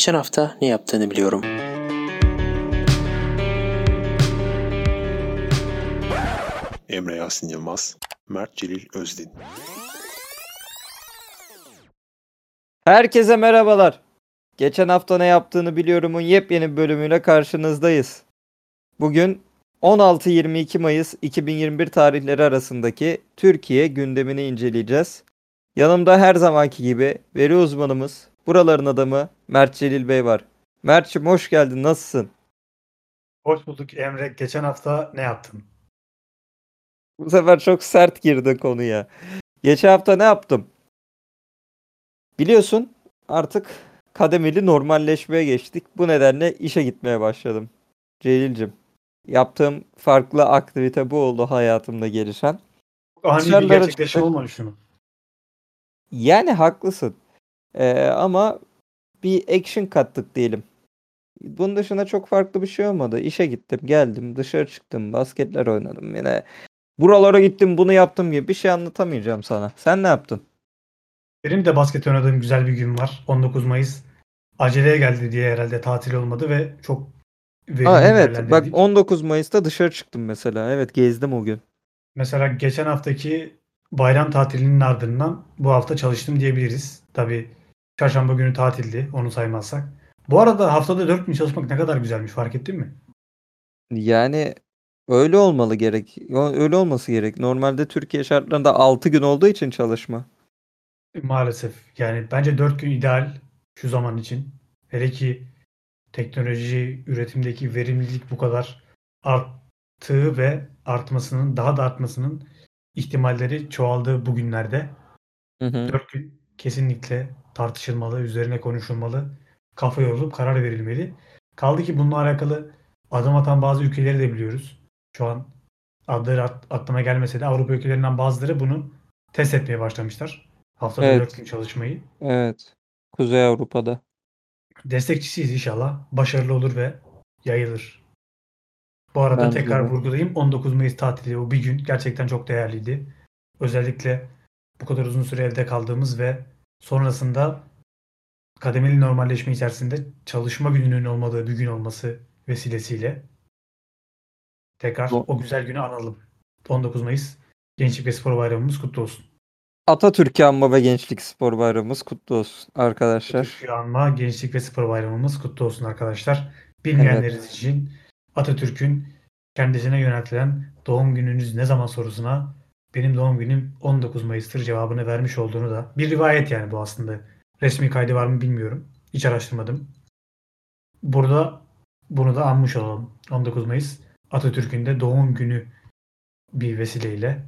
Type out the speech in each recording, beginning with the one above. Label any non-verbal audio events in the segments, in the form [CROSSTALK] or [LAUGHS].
Geçen hafta ne yaptığını biliyorum. Emre Yasin Yılmaz, Mert Celil Özdin. Herkese merhabalar. Geçen hafta ne yaptığını biliyorumun yepyeni bölümüyle karşınızdayız. Bugün 16-22 Mayıs 2021 tarihleri arasındaki Türkiye gündemini inceleyeceğiz. Yanımda her zamanki gibi veri uzmanımız, buraların adamı Mert Celil Bey var. Mert'ciğim hoş geldin, nasılsın? Hoş bulduk Emre. Geçen hafta ne yaptın? Bu sefer çok sert girdi konuya. Geçen hafta ne yaptım? Biliyorsun artık kademeli normalleşmeye geçtik. Bu nedenle işe gitmeye başladım. Celil'cim yaptığım farklı aktivite bu oldu hayatımda gelişen. Ani bir Dışarılara gerçekleşme çıktık. olmamış şunu. Yani haklısın. Ee, ama bir action kattık diyelim. Bunun dışında çok farklı bir şey olmadı. İşe gittim, geldim, dışarı çıktım, basketler oynadım. Yine buralara gittim, bunu yaptım gibi bir şey anlatamayacağım sana. Sen ne yaptın? Benim de basket oynadığım güzel bir gün var. 19 Mayıs. Aceleye geldi diye herhalde tatil olmadı ve çok Aa, evet, bak değerlendirdik. 19 Mayıs'ta dışarı çıktım mesela. Evet, gezdim o gün. Mesela geçen haftaki bayram tatilinin ardından bu hafta çalıştım diyebiliriz. Tabii çarşamba günü tatildi onu saymazsak. Bu arada haftada 4 gün çalışmak ne kadar güzelmiş fark ettin mi? Yani öyle olmalı gerek. Öyle olması gerek. Normalde Türkiye şartlarında 6 gün olduğu için çalışma. Maalesef. Yani bence 4 gün ideal şu zaman için. Hele ki teknoloji üretimdeki verimlilik bu kadar arttığı ve artmasının daha da artmasının ihtimalleri çoğaldığı bu günlerde Hı hı. 4 gün kesinlikle tartışılmalı, üzerine konuşulmalı, kafa yorulup karar verilmeli. Kaldı ki bununla alakalı adım atan bazı ülkeleri de biliyoruz. Şu an adları at- aklıma gelmese de Avrupa ülkelerinden bazıları bunu test etmeye başlamışlar. Haftada Evet. 4 gün çalışmayı. Evet. Kuzey Avrupa'da. Destekçisiyiz inşallah. Başarılı olur ve yayılır. Bu arada Bence tekrar de. vurgulayayım. 19 Mayıs tatili o bir gün gerçekten çok değerliydi. Özellikle bu kadar uzun süre evde kaldığımız ve sonrasında kademeli normalleşme içerisinde çalışma gününün olmadığı bir gün olması vesilesiyle tekrar o güzel günü analım. 19 Mayıs Gençlik ve Spor Bayramımız kutlu olsun. Atatürk Anma ve Gençlik Spor Bayramımız kutlu olsun arkadaşlar. Atatürk'ü anma Gençlik ve Spor Bayramımız kutlu olsun arkadaşlar. Bilmeyenleriniz için Atatürk'ün kendisine yöneltilen doğum gününüz ne zaman sorusuna benim doğum günüm 19 Mayıs'tır cevabını vermiş olduğunu da bir rivayet yani bu aslında. Resmi kaydı var mı bilmiyorum. Hiç araştırmadım. Burada bunu da anmış olalım. 19 Mayıs Atatürk'ün de doğum günü bir vesileyle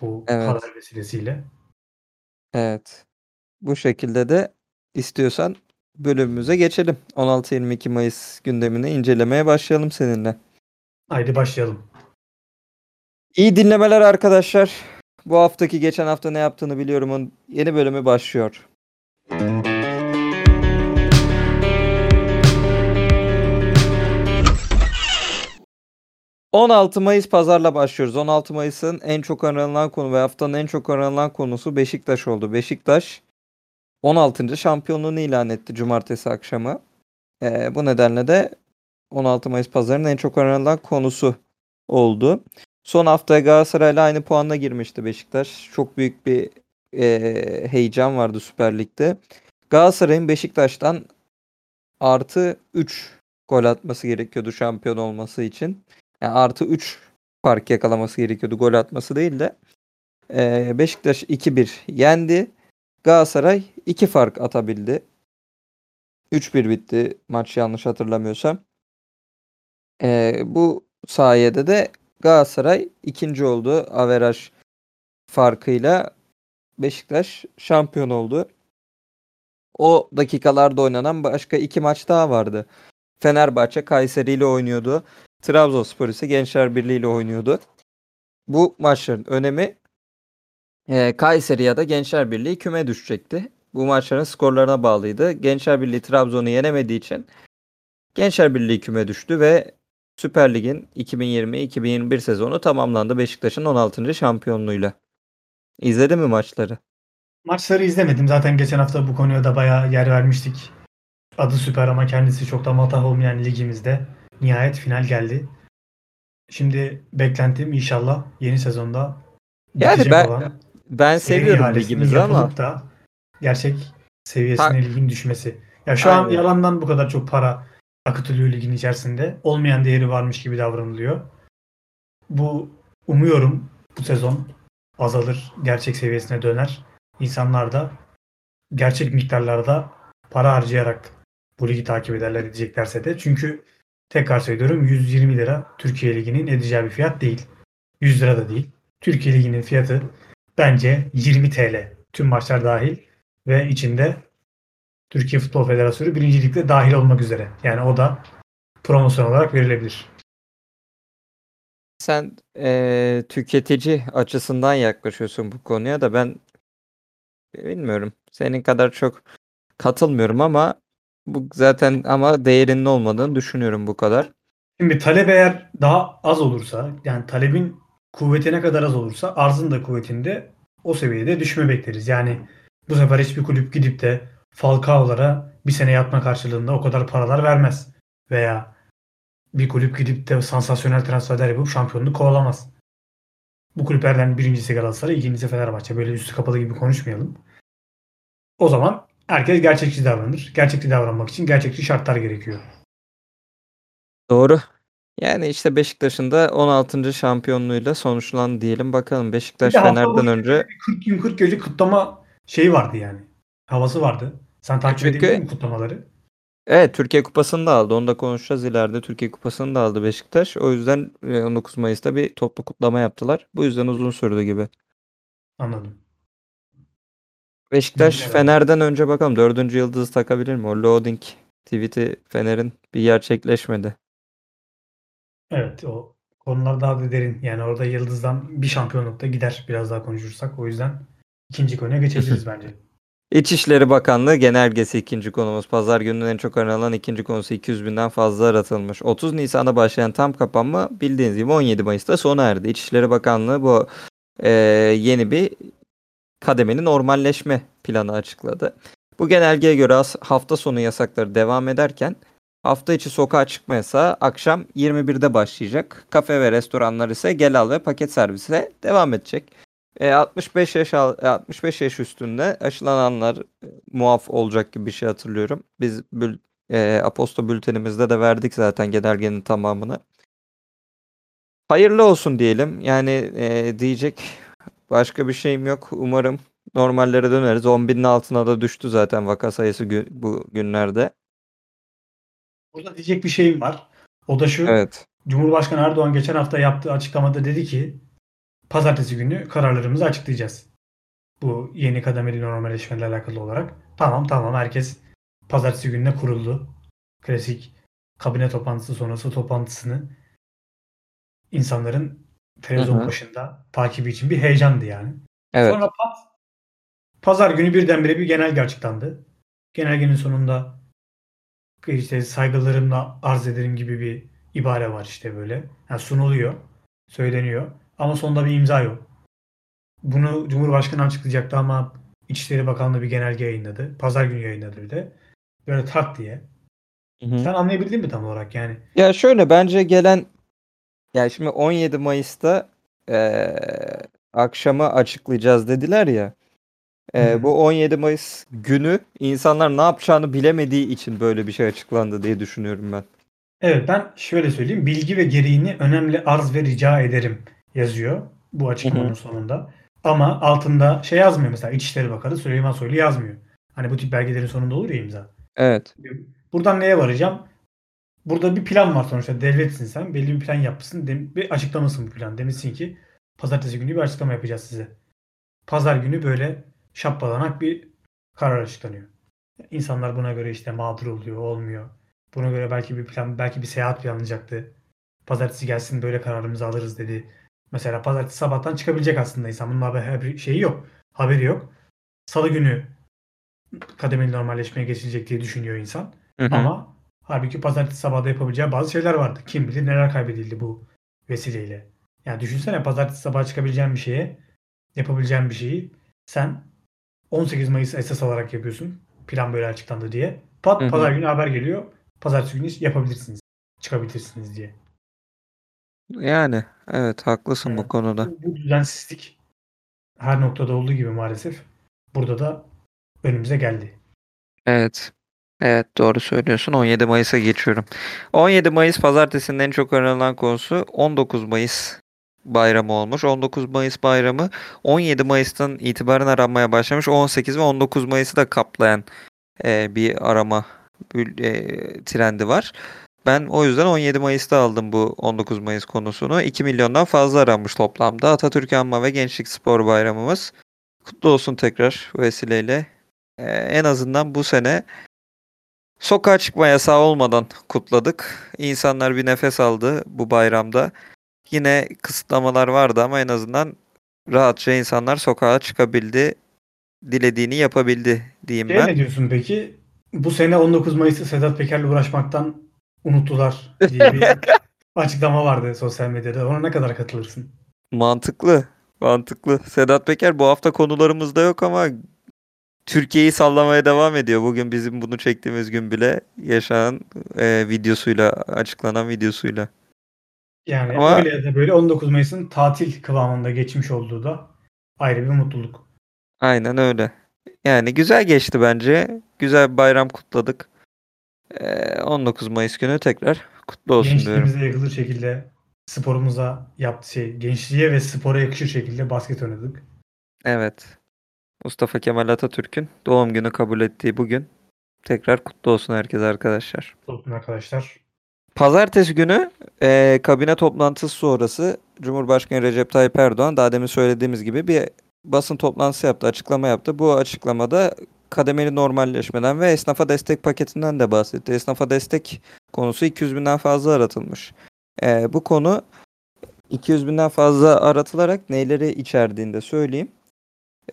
bu Evet. haber vesilesiyle Evet. Bu şekilde de istiyorsan bölümümüze geçelim. 16-22 Mayıs gündemini incelemeye başlayalım seninle. haydi başlayalım. İyi dinlemeler arkadaşlar. Bu haftaki geçen hafta ne yaptığını biliyorumun yeni bölümü başlıyor. ...16 Mayıs pazarla başlıyoruz. 16 Mayıs'ın en çok aranılan konu ve haftanın en çok aranılan konusu Beşiktaş oldu. Beşiktaş 16. şampiyonluğunu ilan etti cumartesi akşamı. Ee, bu nedenle de 16 Mayıs pazarının en çok aranılan konusu oldu. Son haftaya Galatasaray'la aynı puanla girmişti Beşiktaş. Çok büyük bir eee, heyecan vardı Süper Lig'de. Galatasaray'ın Beşiktaş'tan artı 3 gol atması gerekiyordu şampiyon olması için. Yani artı 3 fark yakalaması gerekiyordu gol atması değil de. Eee, Beşiktaş 2-1 yendi. Galatasaray 2 fark atabildi. 3-1 bitti maç yanlış hatırlamıyorsam. Eee, bu sayede de Galatasaray ikinci oldu. Averaj farkıyla Beşiktaş şampiyon oldu. O dakikalarda oynanan başka iki maç daha vardı. Fenerbahçe Kayseri ile oynuyordu. Trabzonspor ise Gençler Birliği ile oynuyordu. Bu maçların önemi e, Kayseri ya da Gençler Birliği küme düşecekti. Bu maçların skorlarına bağlıydı. Gençler Birliği Trabzon'u yenemediği için Gençler Birliği küme düştü ve Süper Lig'in 2020-2021 sezonu tamamlandı Beşiktaş'ın 16. şampiyonluğuyla. İzledin mi maçları? Maçları izlemedim. Zaten geçen hafta bu konuya da bayağı yer vermiştik. adı süper ama kendisi çok da matah olmayan ligimizde nihayet final geldi. Şimdi beklentim inşallah yeni sezonda Yani ben- olan Ben seviyorum ligimizi ama da gerçek seviyesine Ha- ligin düşmesi. Ya şu an Aynen. yalandan bu kadar çok para akıtılıyor ligin içerisinde. Olmayan değeri varmış gibi davranılıyor. Bu umuyorum bu sezon azalır, gerçek seviyesine döner. İnsanlar da gerçek miktarlarda para harcayarak bu ligi takip ederler edeceklerse de. Çünkü tekrar söylüyorum 120 lira Türkiye Ligi'nin edeceği bir fiyat değil. 100 lira da değil. Türkiye Ligi'nin fiyatı bence 20 TL. Tüm maçlar dahil ve içinde Türkiye Futbol Federasyonu birincilikte dahil olmak üzere. Yani o da promosyon olarak verilebilir. sen eee, tüketici açısından yaklaşıyorsun bu konuya da ben bilmiyorum. Senin kadar çok katılmıyorum ama bu zaten ama değerinin olmadığını düşünüyorum bu kadar. Şimdi talep eğer daha az olursa yani talebin kuvveti ne kadar az olursa arzın da kuvvetinde o seviyede düşme bekleriz. Yani bu sefer hiçbir kulüp gidip de Falcao'lara bir sene yatma karşılığında o kadar paralar vermez. Veya bir kulüp gidip de sansasyonel transferler yapıp şampiyonluğu kovalamaz. Bu kulüplerden birincisi Galatasaray, ikincisi Fenerbahçe. Böyle üstü kapalı gibi konuşmayalım. O zaman herkes gerçekçi davranır. Gerçekçi davranmak için gerçekçi şartlar gerekiyor. Doğru. Yani işte Beşiktaş'ın da 16. şampiyonluğuyla sonuçlandı diyelim. Bakalım Beşiktaş Fener'den önce bir 40 gün 40 gece kutlama şeyi vardı yani. Havası vardı. Sen takip Çünkü- edebildin mi kutlamaları? Evet Türkiye Kupası'nı da aldı. Onu da konuşacağız ileride. Türkiye Kupası'nı da aldı Beşiktaş. O yüzden e, 19 Mayıs'ta bir toplu kutlama yaptılar. Bu yüzden uzun sürdü gibi. Anladım. Beşiktaş abi. Fener'den önce bakalım dördüncü yıldızı takabilir mi? O loading tweet'i Fener'in bir gerçekleşmedi. Evet o konular daha da derin. Yani orada Yıldız'dan bir şampiyonlukta gider biraz daha konuşursak. O yüzden ikinci konuya geçebiliriz [LAUGHS] bence. İçişleri Bakanlığı genelgesi ikinci konumuz. Pazar gününün en çok aranan ikinci konusu 200 binden fazla aratılmış. 30 Nisan'da başlayan tam kapanma bildiğiniz gibi 17 Mayıs'ta sona erdi. İçişleri Bakanlığı bu e, yeni bir kademenin normalleşme planı açıkladı. Bu genelgeye göre hafta sonu yasakları devam ederken hafta içi sokağa çıkma yasağı akşam 21'de başlayacak. Kafe ve restoranlar ise gel al ve paket servise devam edecek. E, 65 yaş al- e, 65 yaş üstünde aşılananlar e, muaf olacak gibi bir şey hatırlıyorum. Biz bül, e, Aposto bültenimizde de verdik zaten genelgenin tamamını. Hayırlı olsun diyelim. Yani e, diyecek başka bir şeyim yok. Umarım normallere döneriz. 10 binin altına da düştü zaten vaka sayısı gü- bu günlerde. Burada diyecek bir şeyim var. O da şu. Evet. Cumhurbaşkanı Erdoğan geçen hafta yaptığı açıklamada dedi ki pazartesi günü kararlarımızı açıklayacağız. Bu yeni kademeli normalleşmeyle alakalı olarak. Tamam tamam herkes pazartesi gününe kuruldu. Klasik kabine toplantısı sonrası toplantısını insanların televizyon başında takibi için bir heyecandı yani. Evet. Sonra pat, pazar günü birdenbire bir genelge açıklandı. Genelgenin sonunda işte saygılarımla arz ederim gibi bir ibare var işte böyle. Yani sunuluyor, söyleniyor ama sonunda bir imza yok. Bunu Cumhurbaşkanı açıklayacaktı ama İçişleri Bakanlığı bir genelge yayınladı. Pazar günü yayınladı bir de. Böyle tak diye. Hı hı. Sen anlayabildin mi tam olarak yani? Ya şöyle bence gelen ya şimdi 17 Mayıs'ta eee akşama açıklayacağız dediler ya. Hı. bu 17 Mayıs günü insanlar ne yapacağını bilemediği için böyle bir şey açıklandı diye düşünüyorum ben. Evet ben şöyle söyleyeyim. Bilgi ve gereğini önemli arz ve rica ederim yazıyor bu açıklamanın sonunda. Ama altında şey yazmıyor mesela İçişleri Bakanı Süleyman Soylu yazmıyor. Hani bu tip belgelerin sonunda olur ya imza. Evet. Buradan neye varacağım? Burada bir plan var sonuçta. Devletsin sen. Belli bir plan yapmışsın. Dem- bir açıklamasın bu plan. Demişsin ki pazartesi günü bir açıklama yapacağız size. Pazar günü böyle şapalanak bir karar açıklanıyor. İnsanlar buna göre işte mağdur oluyor, olmuyor. Buna göre belki bir plan, belki bir seyahat planlayacaktı. Pazartesi gelsin böyle kararımızı alırız dedi. Mesela pazartesi sabahtan çıkabilecek aslında insan. Bunun haber, şeyi yok. Haberi yok. Salı günü kademeli normalleşmeye geçilecek diye düşünüyor insan. Hı hı. Ama halbuki pazartesi sabahda yapabileceği bazı şeyler vardı. Kim bilir neler kaybedildi bu vesileyle. Yani düşünsene pazartesi sabah çıkabileceğin bir şeye, yapabileceğin bir şeyi sen 18 Mayıs esas alarak yapıyorsun. plan böyle açıklandı diye. Pat Hı hı. pazar günü haber geliyor. Pazartesi günü yapabilirsiniz. Çıkabilirsiniz diye. Yani evet haklısın bu Evet. konuda. Bu, bu düzensizlik her noktada olduğu gibi maalesef burada da önümüze geldi. Evet. Evet doğru söylüyorsun. 17 Mayıs'a geçiyorum. 17 Mayıs pazartesinin en çok öğrenilen konusu 19 Mayıs bayramı olmuş. 19 Mayıs bayramı 17 Mayıs'tan itibaren aranmaya başlamış. 18 ve 19 Mayıs'ı da kaplayan e, bir arama e, trendi var. Ben o yüzden 17 Mayıs'ta aldım bu 19 Mayıs konusunu. 2 milyondan fazla aranmış toplamda. Atatürk Anma ve Gençlik Spor Bayramımız. Kutlu olsun tekrar bu vesileyle. Ee, en azından bu sene sokağa çıkma yasağı olmadan kutladık. İnsanlar bir nefes aldı bu bayramda. Yine kısıtlamalar vardı ama en azından rahatça insanlar sokağa çıkabildi. Dilediğini yapabildi diyeyim Şey ben. ne diyorsun peki? Bu sene 19 Mayıs'ı Sedat Peker'le uğraşmaktan unuttular diye bir [LAUGHS] açıklama vardı sosyal medyada. Ona ne kadar katılırsın? Mantıklı. Mantıklı. Sedat Peker bu hafta konularımızda yok ama Türkiye'yi sallamaya devam ediyor. Bugün bizim bunu çektiğimiz gün bile yaşanan e, videosuyla, açıklanan videosuyla. Yani Ama- öyle ya da böyle 19 Mayıs'ın tatil kıvamında geçmiş olduğu da ayrı bir mutluluk. Aynen öyle. Yani güzel geçti bence. Güzel bir bayram kutladık. E, 19 Mayıs günü tekrar kutlu olsun diyorum. Gençliğimize yakılır şekilde sporumuza yaptı şey, gençliğe ve spora yakışır şekilde basket oynadık. Evet. Mustafa Kemal Atatürk'ün doğum günü kabul ettiği bugün tekrar kutlu olsun herkese arkadaşlar. Olsun arkadaşlar. Pazartesi günü e, kabine toplantısı sonrası Cumhurbaşkanı Recep Tayyip Erdoğan daha demin söylediğimiz gibi bir basın toplantısı yaptı, açıklama yaptı. Bu açıklamada kademeli normalleşmeden ve esnafa destek paketinden de bahsetti. Esnafa destek konusu 200 binden fazla aratılmış. E, bu konu 200 binden fazla aratılarak neyleri içerdiğini de söyleyeyim.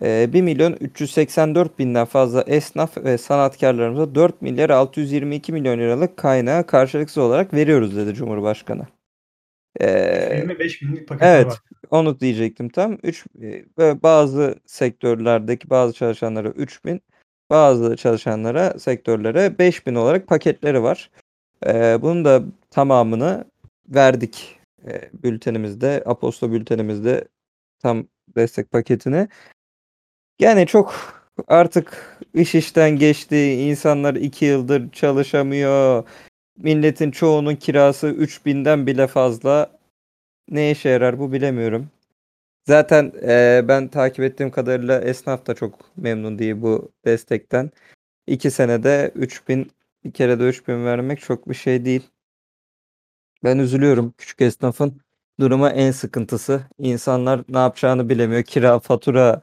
E, 1 milyon 384 binden fazla esnaf ve sanatkarlarımıza 4 milyar 622 milyon liralık kaynağı karşılıksız olarak veriyoruz dedi Cumhurbaşkanı. E, 25 binlik paketler evet. var. onu diyecektim tam. 3 ve bazı sektörlerdeki bazı çalışanlara 3000, bazı çalışanlara, sektörlere 5000 olarak paketleri var. E, bunun da tamamını verdik e, bültenimizde, Aposto bültenimizde tam destek paketini. Yani çok artık iş işten geçti. İnsanlar 2 yıldır çalışamıyor. Milletin çoğunun kirası 3000'den bile fazla. Ne işe yarar bu bilemiyorum. Zaten e, ben takip ettiğim kadarıyla esnaf da çok memnun değil bu destekten. 2 senede 3000 bir kere de 3000 vermek çok bir şey değil. Ben üzülüyorum küçük esnafın duruma en sıkıntısı. İnsanlar ne yapacağını bilemiyor. Kira, fatura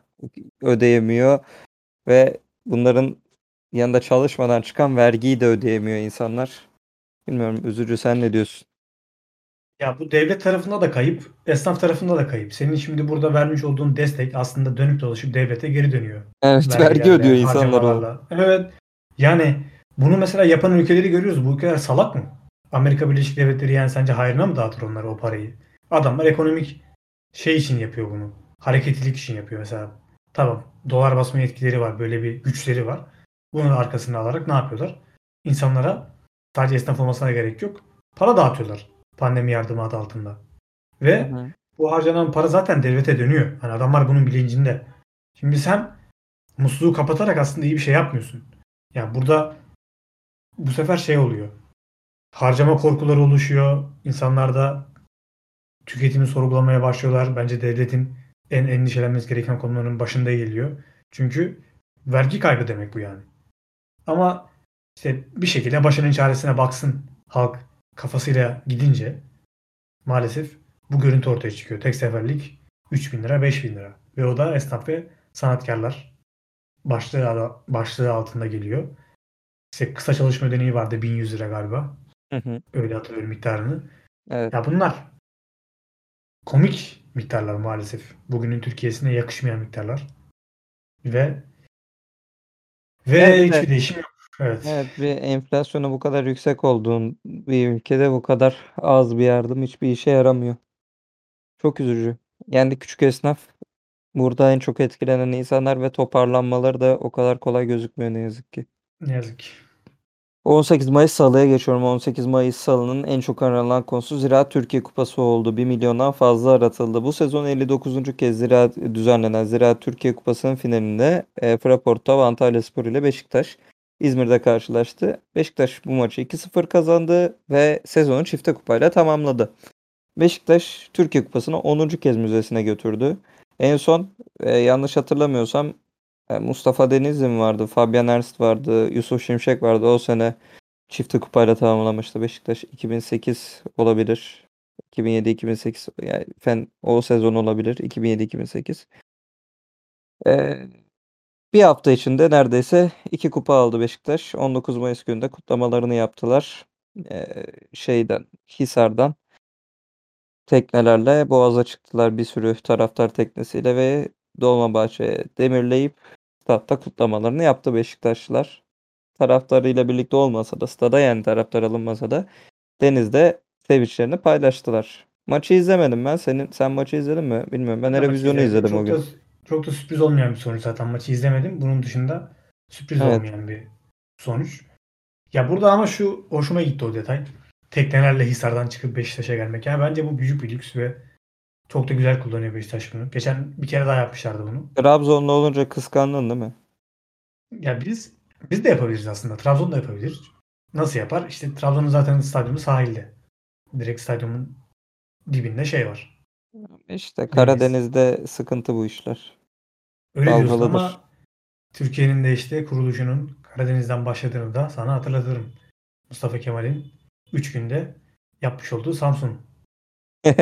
ödeyemiyor ve bunların yanında çalışmadan çıkan vergiyi de ödeyemiyor insanlar. Bilmiyorum üzücü sen ne diyorsun? Ya bu devlet tarafında da kayıp, esnaf tarafında da kayıp. Senin şimdi burada vermiş olduğun destek aslında dönüp dolaşıp devlete geri dönüyor. Evet vergi ödüyor insanlar o. Evet. Yani bunu mesela yapan ülkeleri görüyoruz. Bu ülkeler salak mı? Amerika Birleşik Devletleri yani sence hayrına mı dağıtır onlara o parayı? Adamlar ekonomik şey için yapıyor bunu. Hareketlilik için yapıyor mesela. Tamam. Dolar basma yetkileri var. Böyle bir güçleri var. Bunun arkasını alarak ne yapıyorlar? İnsanlara sadece esnaf olmasına gerek yok. Para dağıtıyorlar. Pandemi yardımı adı altında. Ve Hı hı. bu harcanan para zaten devlete dönüyor. Hani adamlar bunun bilincinde. Şimdi sen musluğu kapatarak aslında iyi bir şey yapmıyorsun. Yani burada bu sefer şey oluyor. Harcama korkuları oluşuyor. İnsanlarda tüketimi sorgulamaya başlıyorlar. Bence devletin en endişelenmesi gereken konuların başında geliyor. Çünkü vergi kaybı demek bu yani. Ama işte bir şekilde başının çaresine baksın halk kafasıyla gidince maalesef bu görüntü ortaya çıkıyor. Tek seferlik 3 bin lira 5 bin lira. Ve o da esnaf ve sanatkarlar başlığı, başlığı altında geliyor. İşte kısa çalışma ödeneği vardı 1100 lira galiba. Hı hı. Öyle hatırlıyorum miktarını. Evet. Ya bunlar komik miktarlar maalesef. Bugünün Türkiye'sine yakışmayan miktarlar. Ve ve Evet, hiçbir evet. değişim yok. Evet. Evet bir enflasyonu bu kadar yüksek olduğun bir ülkede bu kadar az bir yardım hiçbir işe yaramıyor. Çok üzücü. Yani küçük esnaf burada en çok etkilenen insanlar ve toparlanmaları da o kadar kolay gözükmüyor ne yazık ki. Ne yazık ki. 18 Mayıs Salı'ya geçiyorum. 18 Mayıs Salı'nın en çok aranan konusu Ziraat Türkiye Kupası oldu. 1 milyondan fazla aratıldı. Bu sezon 59. kez Ziraat düzenlenen Ziraat Türkiye Kupası'nın finalinde e, Fraporta ve Antalyaspor ile Beşiktaş İzmir'de karşılaştı. Beşiktaş bu maçı 2-0 kazandı ve sezonu çifte kupayla tamamladı. Beşiktaş Türkiye Kupası'nı 10. kez müzesine götürdü. En son e, yanlış hatırlamıyorsam e, Mustafa Denizli vardı, Fabian Ernst vardı, Yusuf Şimşek vardı. O sene çifte kupayla tamamlamıştı Beşiktaş. 2008 olabilir. 2007-2008 yani fen o sezon olabilir. 2007-2008. Ee, bir hafta içinde neredeyse iki kupa aldı Beşiktaş. 19 Mayıs gününde kutlamalarını yaptılar. Ee, şeyden, Hisar'dan teknelerle Boğaz'a çıktılar bir sürü taraftar teknesiyle ve Dolmabahçe'ye demirleyip statta kutlamalarını yaptı Beşiktaşlılar. Taraftarıyla birlikte olmasa da stada yani taraftar alınmasa da denizde sevinçlerini paylaştılar. Maçı izlemedim ben. Senin sen maçı izledin mi? Bilmiyorum. Ben televizyonu izledim çok o gün. Da, çok da sürpriz olmayan bir sonuç zaten. Maçı izlemedim. Bunun dışında sürpriz Evet. olmayan bir sonuç. Ya burada ama şu hoşuma gitti o detay. Teknelerle Hisar'dan çıkıp Beşiktaş'a gelmek. Yani bence bu büyük bir lüks ve çok da güzel kullanıyor Beşiktaş bunu. Geçen bir kere daha yapmışlardı bunu. Trabzonlu olunca kıskandın değil mi? Ya biz biz de yapabiliriz aslında. Trabzon da yapabilir. Nasıl yapar? İşte Trabzon'un zaten stadyumu sahilde. Direkt stadyumun dibinde şey var. İşte Karadeniz'de sıkıntı bu işler. Öyle diyorsun Dalgalıdır. ama Türkiye'nin de işte kuruluşunun Karadeniz'den başladığını da sana hatırlatırım. Mustafa Kemal'in 3 günde yapmış olduğu Samsun [LAUGHS]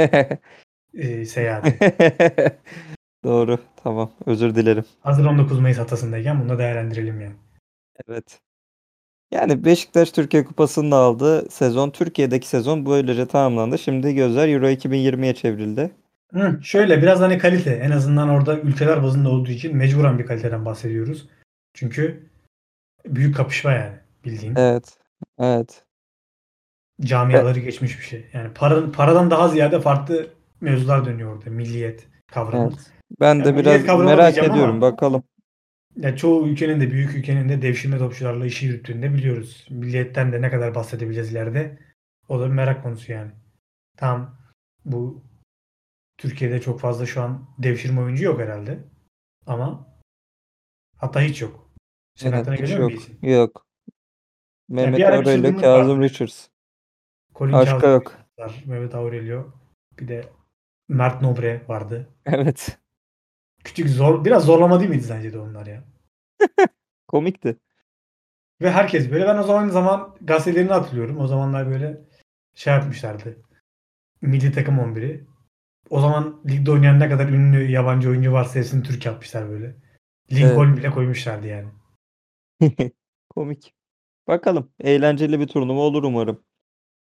e, seyahati. [LAUGHS] Doğru. Tamam. Özür dilerim. Hazır 19 Mayıs hatasındayken bunu da değerlendirelim yani. Evet. Yani Beşiktaş Türkiye Kupası'nı da aldı. Sezon Türkiye'deki sezon böylece tamamlandı. Şimdi gözler Euro 2020'ye çevrildi. Hı, şöyle biraz hani kalite. En azından orada ülkeler bazında olduğu için mecburen bir kaliteden bahsediyoruz. Çünkü büyük kapışma yani bildiğin. Evet. Evet. Camiaları geçmiş bir şey. Yani para, paradan daha ziyade farklı mevzular dönüyor orada. Milliyet kavramı. Evet. Ben de Ya biraz merak ediyorum. ama- Bakalım. Ya çoğu ülkenin de büyük ülkenin de devşirme topçularla işi yürüttüğünü de biliyoruz. Milliyetten de ne kadar bahsedebileceğiz ileride. O da bir merak konusu yani. Tam bu Türkiye'de çok fazla şu an devşirme oyuncu yok herhalde. Ama hatta hiç yok. Senin Evet, hiç yok. isim? Yok. Mehmet bir Aurelio, Kazım vardı. Richards. Colin Başka Kazım yok. var, Mehmet Aurelio. Bir de Mert Nobre vardı. Evet. Küçük zor, biraz zorlama değil miydi sence de onlar ya? [LAUGHS] Komikti. Ve herkes böyle ben o zaman zaman gazetelerini hatırlıyorum. O zamanlar böyle şey yapmışlardı. Milli takım 11'i. O zaman ligde oynayan ne kadar ünlü yabancı oyuncu varsa hepsini Türk yapmışlar böyle. Lincoln Evet. bile koymuşlardı yani. [LAUGHS] Komik. Bakalım. Eğlenceli bir turnuva olur umarım.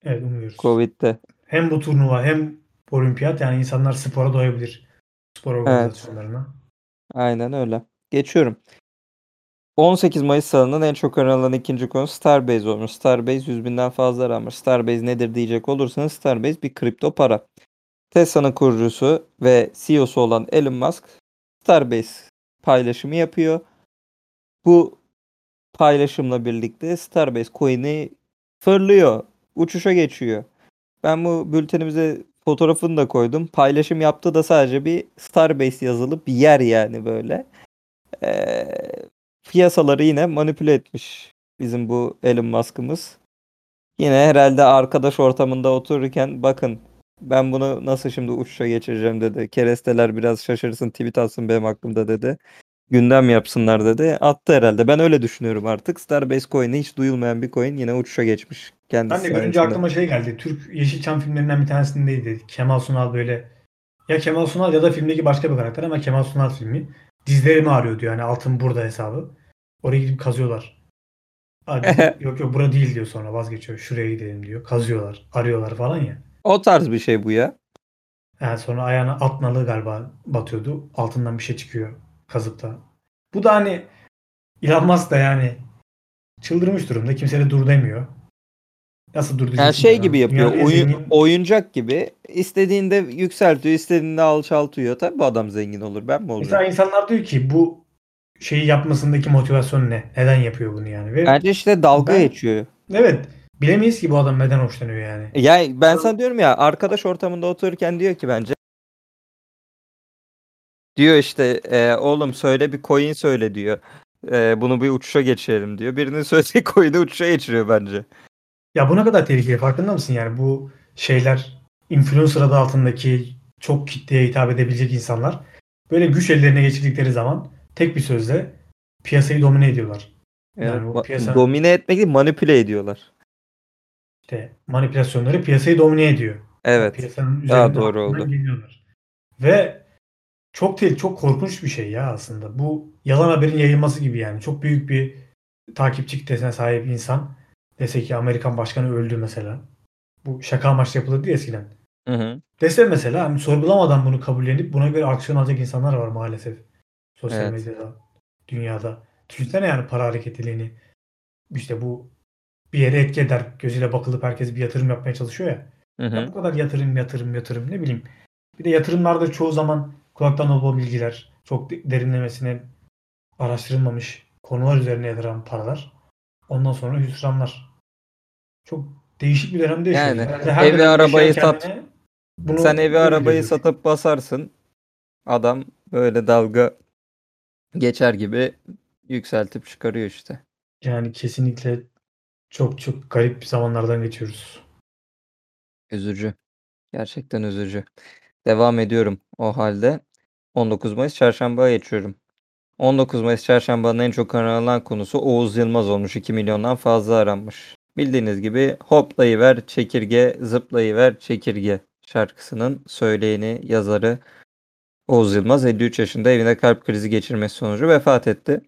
Evet umuyoruz. Covid'de. Hem bu turnuva hem olimpiyat yani insanlar spora doyabilir. Spor organizasyonlarına. Aynen öyle. Geçiyorum. 18 Mayıs salının en çok aranan ikinci konu Starbase olmuş. Starbase 100 binden fazla aranmış. Starbase nedir diyecek olursanız Starbase bir kripto para. Tesla'nın kurucusu ve CEO'su olan Elon Musk Starbase paylaşımı yapıyor. Bu paylaşımla birlikte Starbase coin'i fırlıyor. Uçuşa geçiyor. Ben bu bültenimize fotoğrafını da koydum. Paylaşım yaptı da sadece bir Starbase yazılı bir yer yani böyle. Ee, piyasaları yine manipüle etmiş bizim bu Elon Musk'ımız. Yine herhalde arkadaş ortamında otururken bakın ben bunu nasıl şimdi uçuşa geçireceğim dedi. Keresteler biraz şaşırsın tweet atsın benim hakkımda dedi. Gündem yapsınlar dedi. Attı herhalde. Ben öyle düşünüyorum artık. Starbase coin'i hiç duyulmayan bir coin yine uçuşa geçmiş. Kendisi Ben de görünce sayesinde. aklıma şey geldi. Türk Yeşilçam filmlerinden bir tanesindeydi. Kemal Sunal böyle ya Kemal Sunal ya da filmdeki başka bir karakter ama Kemal Sunal filmi. Dizlerimi ağrıyor diyor. Yani altın burada hesabı. Oraya gidip kazıyorlar. Aa, dizi- [LAUGHS] yok yok bura değil diyor sonra vazgeçiyor. Şuraya gidelim diyor. Kazıyorlar. Arıyorlar falan ya. O tarz bir şey bu ya. Yani sonra ayağına at nalı galiba batıyordu. Altından bir şey çıkıyor kazıp da. Bu da hani Elon Musk da yani çıldırmış durumda. Kimse de dur demiyor. Nasıl dur Yani şey gibi yapıyor. Oyun, zengin- oyuncak gibi. İstediğinde yükseltiyor, istediğinde alçaltıyor. Tabii bu adam zengin olur. Ben mi Mesela olacağım? insanlar diyor ki bu şeyi yapmasındaki motivasyon ne? Neden yapıyor bunu yani? Ve Bence işte dalga Ben- geçiyor. evet bilemeyiz ki bu adam neden hoşlanıyor yani. Ya ben sana diyorum ya arkadaş ortamında otururken diyor ki bence diyor işte e, oğlum söyle bir coin söyle diyor. E, bunu bir uçuşa geçirelim diyor. Birinin [LAUGHS] söylediği coin'i uçuşa geçiriyor bence. Ya bu ne kadar tehlikeli farkında mısın yani bu şeyler influencer adı altındaki çok kitleye hitap edebilecek insanlar böyle güç ellerine geçirdikleri zaman tek bir sözle piyasayı domine ediyorlar. Yani Yani ma- piyasa- domine etmek değil manipüle ediyorlar. İşte manipülasyonları piyasayı domine ediyor. Evet. Piyasanın üzerinde doğru oldu. geliyorlar. Ve çok değil, çok korkunç bir şey ya aslında. Bu yalan haberin yayılması gibi yani. Çok büyük bir takipçi kitlesine sahip insan dese ki Amerikan başkanı öldü mesela. Bu şaka amaçlı yapılırdı ya eskiden. Hı hı. Dese mesela hani sorgulamadan bunu kabullenip buna göre aksiyon alacak insanlar var maalesef. Sosyal Evet. medyada, dünyada. Düşünsene yani para hareketliliğini. İşte bu bir yere etki eder. Gözüyle bakılıp herkes bir yatırım yapmaya çalışıyor ya. Hı Ya hı. bu kadar yatırım yatırım yatırım ne bileyim. Bir de yatırımlarda çoğu zaman kulaktan dolma bilgiler, çok de- derinlemesine araştırılmamış konular üzerine yatıran paralar. Ondan sonra hüsranlar. Çok değişik bir dönemde yaşıyoruz. Yani her evi, arabayı sat. bunu Sen evi arabayı görüyor. satıp basarsın. Adam böyle dalga geçer gibi yükseltip çıkarıyor işte. Yani kesinlikle çok çok garip zamanlardan geçiyoruz. Üzücü. Gerçekten üzücü. Devam ediyorum o halde. 19 Mayıs Çarşamba'ya geçiyorum. 19 Mayıs Çarşamba'nın en çok aranılan konusu Oğuz Yılmaz olmuş. 2 milyondan fazla aranmış. Bildiğiniz gibi Hoplayıver Çekirge, Zıplayıver Çekirge şarkısının söyleyeni, yazarı Oğuz Yılmaz 53 yaşında evinde kalp krizi geçirmesi sonucu vefat etti.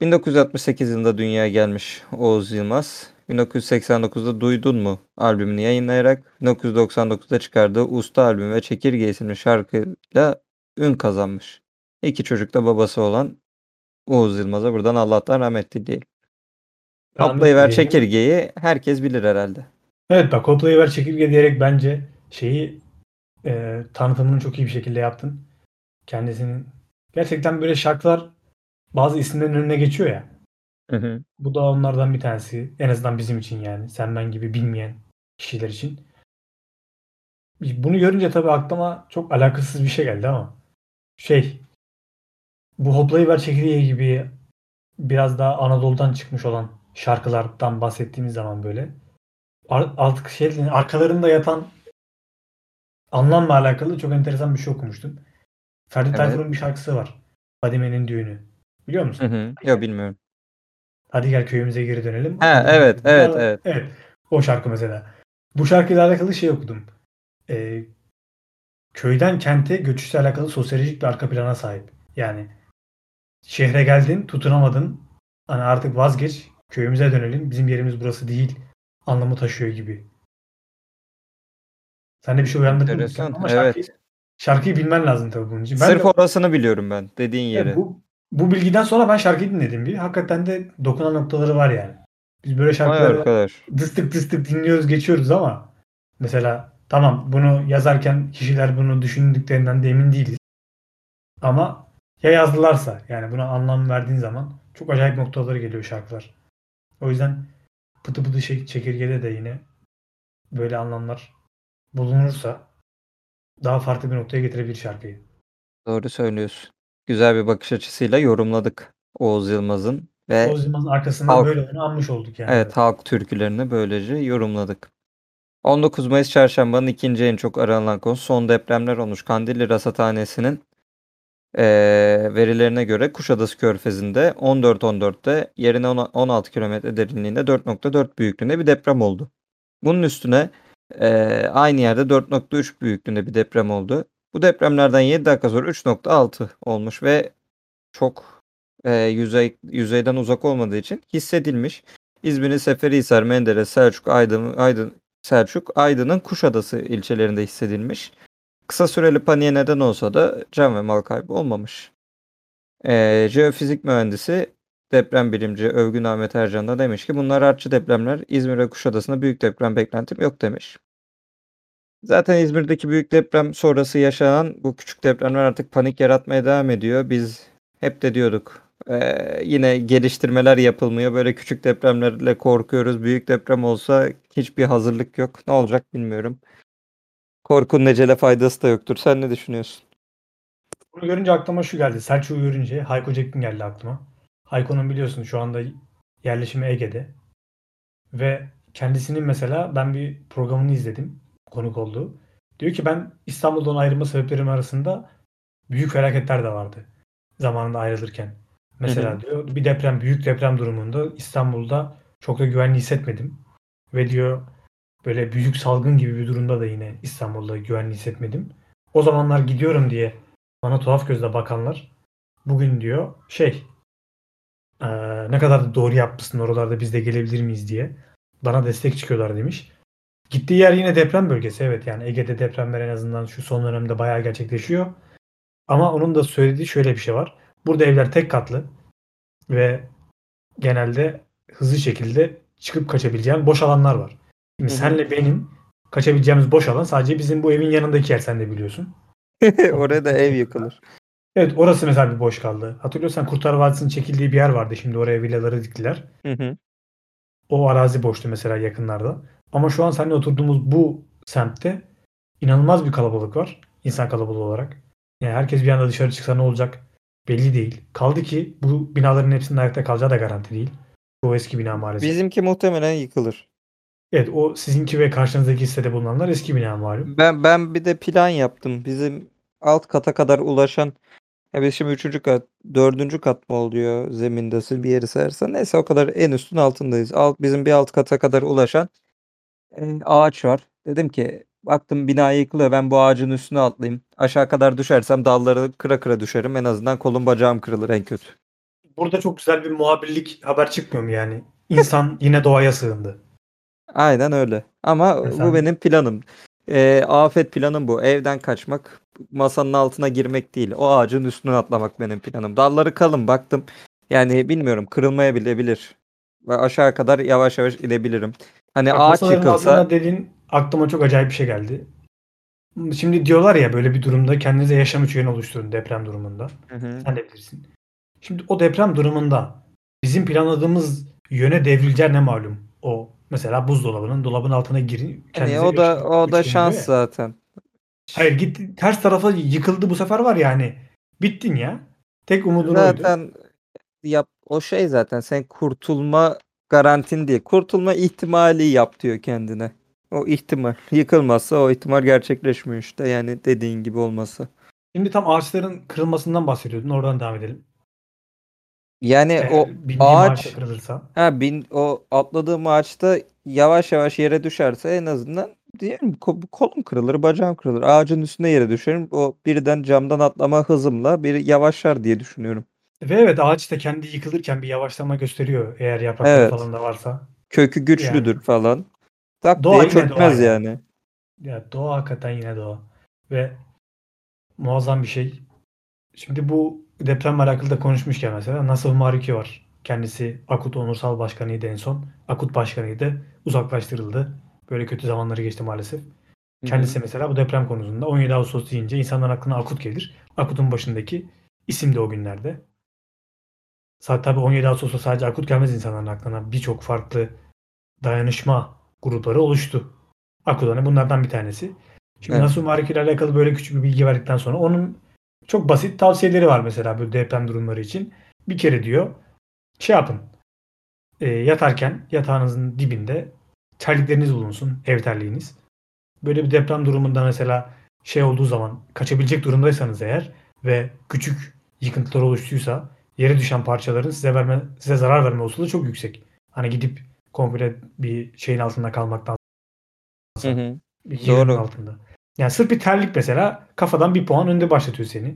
1968 yılında dünyaya gelmiş Oğuz Yılmaz. 1989'da Duydun mu albümünü yayınlayarak 1999'da çıkardığı Usta albüm ve Çekirge isimli şarkıyla ün kazanmış. İki çocuk da babası olan Oğuz Yılmaz'a buradan Allah'tan rahmet dileyelim. Hoplayıver. Çekirge'yi herkes bilir herhalde. Evet bak Hoplayıver Çekirge diyerek bence şeyi e, tanıtımını çok iyi bir şekilde yaptın. Kendisinin gerçekten böyle şarkılar bazı isimlerin önüne geçiyor ya. Hı hı. Bu da onlardan bir tanesi. En azından bizim için yani. Sen ben gibi bilmeyen kişiler için. Bunu görünce tabii aklıma çok alakasız bir şey geldi ama şey bu Hoplayıver Çekirge gibi biraz daha Anadolu'dan çıkmış olan şarkılardan bahsettiğimiz zaman böyle ar- artık şey arkalarında yatan anlamla alakalı çok enteresan bir şey okumuştum. Ferdi Evet. Tayfur'un bir şarkısı var. Fadime'nin düğünü. Biliyor musun? Hı. Yok bilmiyorum. Hadi gel köyümüze geri dönelim. Ha, evet, evet, evet. Evet. O şarkı mesela. Bu şarkıyla alakalı şey okudum. Ee, köyden kente göçüşle alakalı sosyolojik bir arka plana sahip. Yani şehre geldin, tutunamadın. Hani artık vazgeç, köyümüze dönelim. Bizim yerimiz burası değil. Anlamı taşıyor gibi. Sen de bir şey uyandırdın mı? Enteresan, Ama evet. şarkıyı, şarkıyı bilmen lazım tabii bunun için. Ben Sırf de- orasını biliyorum ben dediğin yeri. bu, bu bilgiden sonra ben şarkıyı dinledim bir. Hakikaten de dokunan noktaları var yani. Biz böyle şarkıları dıstık dıstık dinliyoruz geçiyoruz ama mesela tamam bunu yazarken kişiler bunu düşündüklerinden de emin değiliz. Ama ya yazdılarsa yani buna anlam verdiğin zaman çok acayip noktaları geliyor şarkılar. O yüzden pıtı pıtı şey, çekirgede de yine böyle anlamlar bulunursa daha farklı bir noktaya getirebilir şarkıyı. Doğru söylüyorsun. Güzel bir bakış açısıyla yorumladık Oğuz Yılmaz'ın ve O zaman arkasında Halk- böyle anmış olduk yani. evet halk türkülerini böylece yorumladık. 19 Mayıs Çarşamba'nın ikinci en çok aranılan konusu son depremler olmuş. Kandilli Rasathanesi'nin eee, verilerine göre Kuşadası Körfezi'nde 14.14'te yerine on- 16 kilometre derinliğinde 4.4 büyüklüğünde bir deprem oldu. Bunun üstüne eee, aynı yerde 4.3 büyüklüğünde bir deprem oldu. Bu depremlerden 7 dakika sonra 3.6 olmuş ve çok eee, yüzey yüzeyden uzak olmadığı için hissedilmiş. İzmir'in Seferihisar, Menderes, Selçuk, Aydın, Aydın, Selçuk, Aydın'ın Kuşadası ilçelerinde hissedilmiş. Kısa süreli paniğe neden olsa da can ve mal kaybı olmamış. Eee, jeofizik mühendisi deprem bilimci Övgün Ahmet Ercan da demiş ki bunlar artçı depremler. İzmir ve Kuşadası'nda büyük deprem beklentim yok demiş. Zaten İzmir'deki büyük deprem sonrası yaşanan bu küçük depremler artık panik yaratmaya devam ediyor. Biz Hep de diyorduk. Ee, yine geliştirmeler yapılmıyor. Böyle küçük depremlerle korkuyoruz. Büyük deprem olsa hiçbir hazırlık yok. Ne olacak bilmiyorum. Korkunun ecele faydası da yoktur. Sen ne düşünüyorsun? Bunu görünce aklıma şu geldi. Selçuk'u görünce Hayko Cepkin geldi aklıma. Hayko'nun biliyorsun şu anda yerleşimi Ege'de. Ve kendisinin mesela ben bir programını izledim. Konuk oldu. Diyor ki ben İstanbul'dan ayrılma sebeplerim arasında büyük felaketler de vardı. Zamanında ayrılırken. Mesela Hı hı. diyor bir deprem, büyük deprem durumunda İstanbul'da çok da güvenli hissetmedim. Ve diyor böyle büyük salgın gibi bir durumda da yine İstanbul'da güvenli hissetmedim. O zamanlar gidiyorum diye bana tuhaf gözle bakanlar bugün diyor şey eee, ne kadar da doğru yapmışsın oralarda biz de gelebilir miyiz diye bana destek çıkıyorlar demiş. Gittiği yer yine deprem bölgesi evet yani Ege'de depremler en azından şu son dönemde bayağı gerçekleşiyor. Ama onun da söylediği şöyle bir şey var. Burada evler tek katlı ve genelde hızlı şekilde çıkıp kaçabileceğin boş alanlar var. Şimdi senle benim kaçabileceğimiz boş alan sadece bizim bu evin yanındaki yer sen de biliyorsun. [LAUGHS] Oraya da ev yıkılır. Evet orası mesela bir boş kaldı. Hatırlıyorsan Kurtlar Vadisi'nin çekildiği bir yer vardı. Şimdi oraya villaları diktiler. Hı hı. O arazi boştu mesela yakınlarda. Ama şu an seninle oturduğumuz bu semtte inanılmaz bir kalabalık var. İnsan kalabalığı olarak. Yani herkes bir anda dışarı çıksa ne olacak belli değil. Kaldı ki bu binaların hepsinin ayakta kalacağı da garanti değil. Bu eski bina maalesef. Bizimki muhtemelen yıkılır. Evet o sizinki ve karşınızdaki sitede bulunanlar eski bina malum. Ben ben bir de plan yaptım. Bizim alt kata kadar ulaşan ya biz şimdi üçüncü kat, dördüncü kat mı oluyor zemindesi bir yeri sayarsan. Neyse o kadar en üstün altındayız. Alt, bizim bir alt kata kadar ulaşan e, ağaç var. Dedim ki baktım bina yıkılıyor ben bu ağacın üstüne atlayayım. Aşağı kadar düşersem dalları kıra kıra düşerim. En azından kolum bacağım kırılır en kötü. Burada çok güzel bir muhabirlik haber çıkmıyor mu yani? İnsan [LAUGHS] yine doğaya sığındı. Aynen öyle. Ama Mesela- bu benim planım. Ee, afet planım bu. Evden kaçmak, masanın altına girmek değil. O ağacın üstüne atlamak benim planım. Dalları kalın baktım. Yani bilmiyorum kırılmaya bilebilir. Ve aşağı kadar yavaş yavaş inebilirim. Hani Bak, ağaç yıkılsa dediğin aklıma çok acayip bir şey geldi. Şimdi diyorlar ya böyle bir durumda kendinize yaşam üçgeni oluşturun deprem durumunda. Hı hı. Sen de bilirsin. Şimdi o deprem durumunda bizim planladığımız yöne devrileceği ne malum? O mesela buzdolabının dolabın altına girin. Kendinize o da o da şans ya. zaten. Hayır gitti ters tarafa yıkıldı bu sefer var yani. Bittin ya. Tek umudun oydu. Zaten yap o şey zaten sen kurtulma garantin değil. Kurtulma ihtimali yap diyor kendine. O ihtimal. Yıkılmazsa o ihtimal gerçekleşmiyor işte. Yani dediğin gibi olması. Şimdi tam ağaçların kırılmasından bahsediyordun. Oradan devam edelim. Yani Eğer o ağaç kırılırsa. ha bin o atladığım ağaçta yavaş yavaş yere düşerse en azından diyelim ko- kolum kırılır, bacağım kırılır. Ağacın üstüne yere düşerim. O birden camdan atlama hızımla bir yavaşlar diye düşünüyorum. Ve evet ağaç da kendi yıkılırken bir yavaşlama gösteriyor. Eğer yaprakları Evet. falan da varsa. Kökü güçlüdür falan. Tak Doğa diye yine çökmez doğa yani. Ya doğa hakikaten yine doğa. Ve muazzam bir şey. Şimdi bu depremle alakalı da konuşmuşken mesela Nasıl Mariki var. Kendisi Akut Onursal Başkanıydı en son. Akut Başkanıydı. Uzaklaştırıldı. Böyle kötü zamanları geçti maalesef. Kendisi mesela bu deprem konusunda 17 Ağustos deyince insanların aklına Akut gelir. Akut'un başındaki isim de o günlerde. Tabii 17 Ağustos'ta sadece Akut gelmez insanların aklına. Birçok farklı dayanışma grupları oluştu. Akut hani bunlardan bir tanesi. Şimdi Evet. Nasuh Mariki ile alakalı böyle küçük bir bilgi verdikten sonra onun çok basit tavsiyeleri var mesela böyle deprem durumları için. Bir kere diyor şey yapın. e, yatarken yatağınızın dibinde terlikleriniz bulunsun. Ev terliğiniz. Böyle bir deprem durumunda mesela şey olduğu zaman kaçabilecek durumdaysanız eğer ve küçük yıkıntılar oluştuysa yere düşen parçaların size verme size zarar verme olasılığı çok yüksek. Hani gidip komple bir şeyin altında kalmaktan Hı hı. Doğru. altında. Yani sırf bir terlik mesela kafadan bir puan önde başlatıyor seni.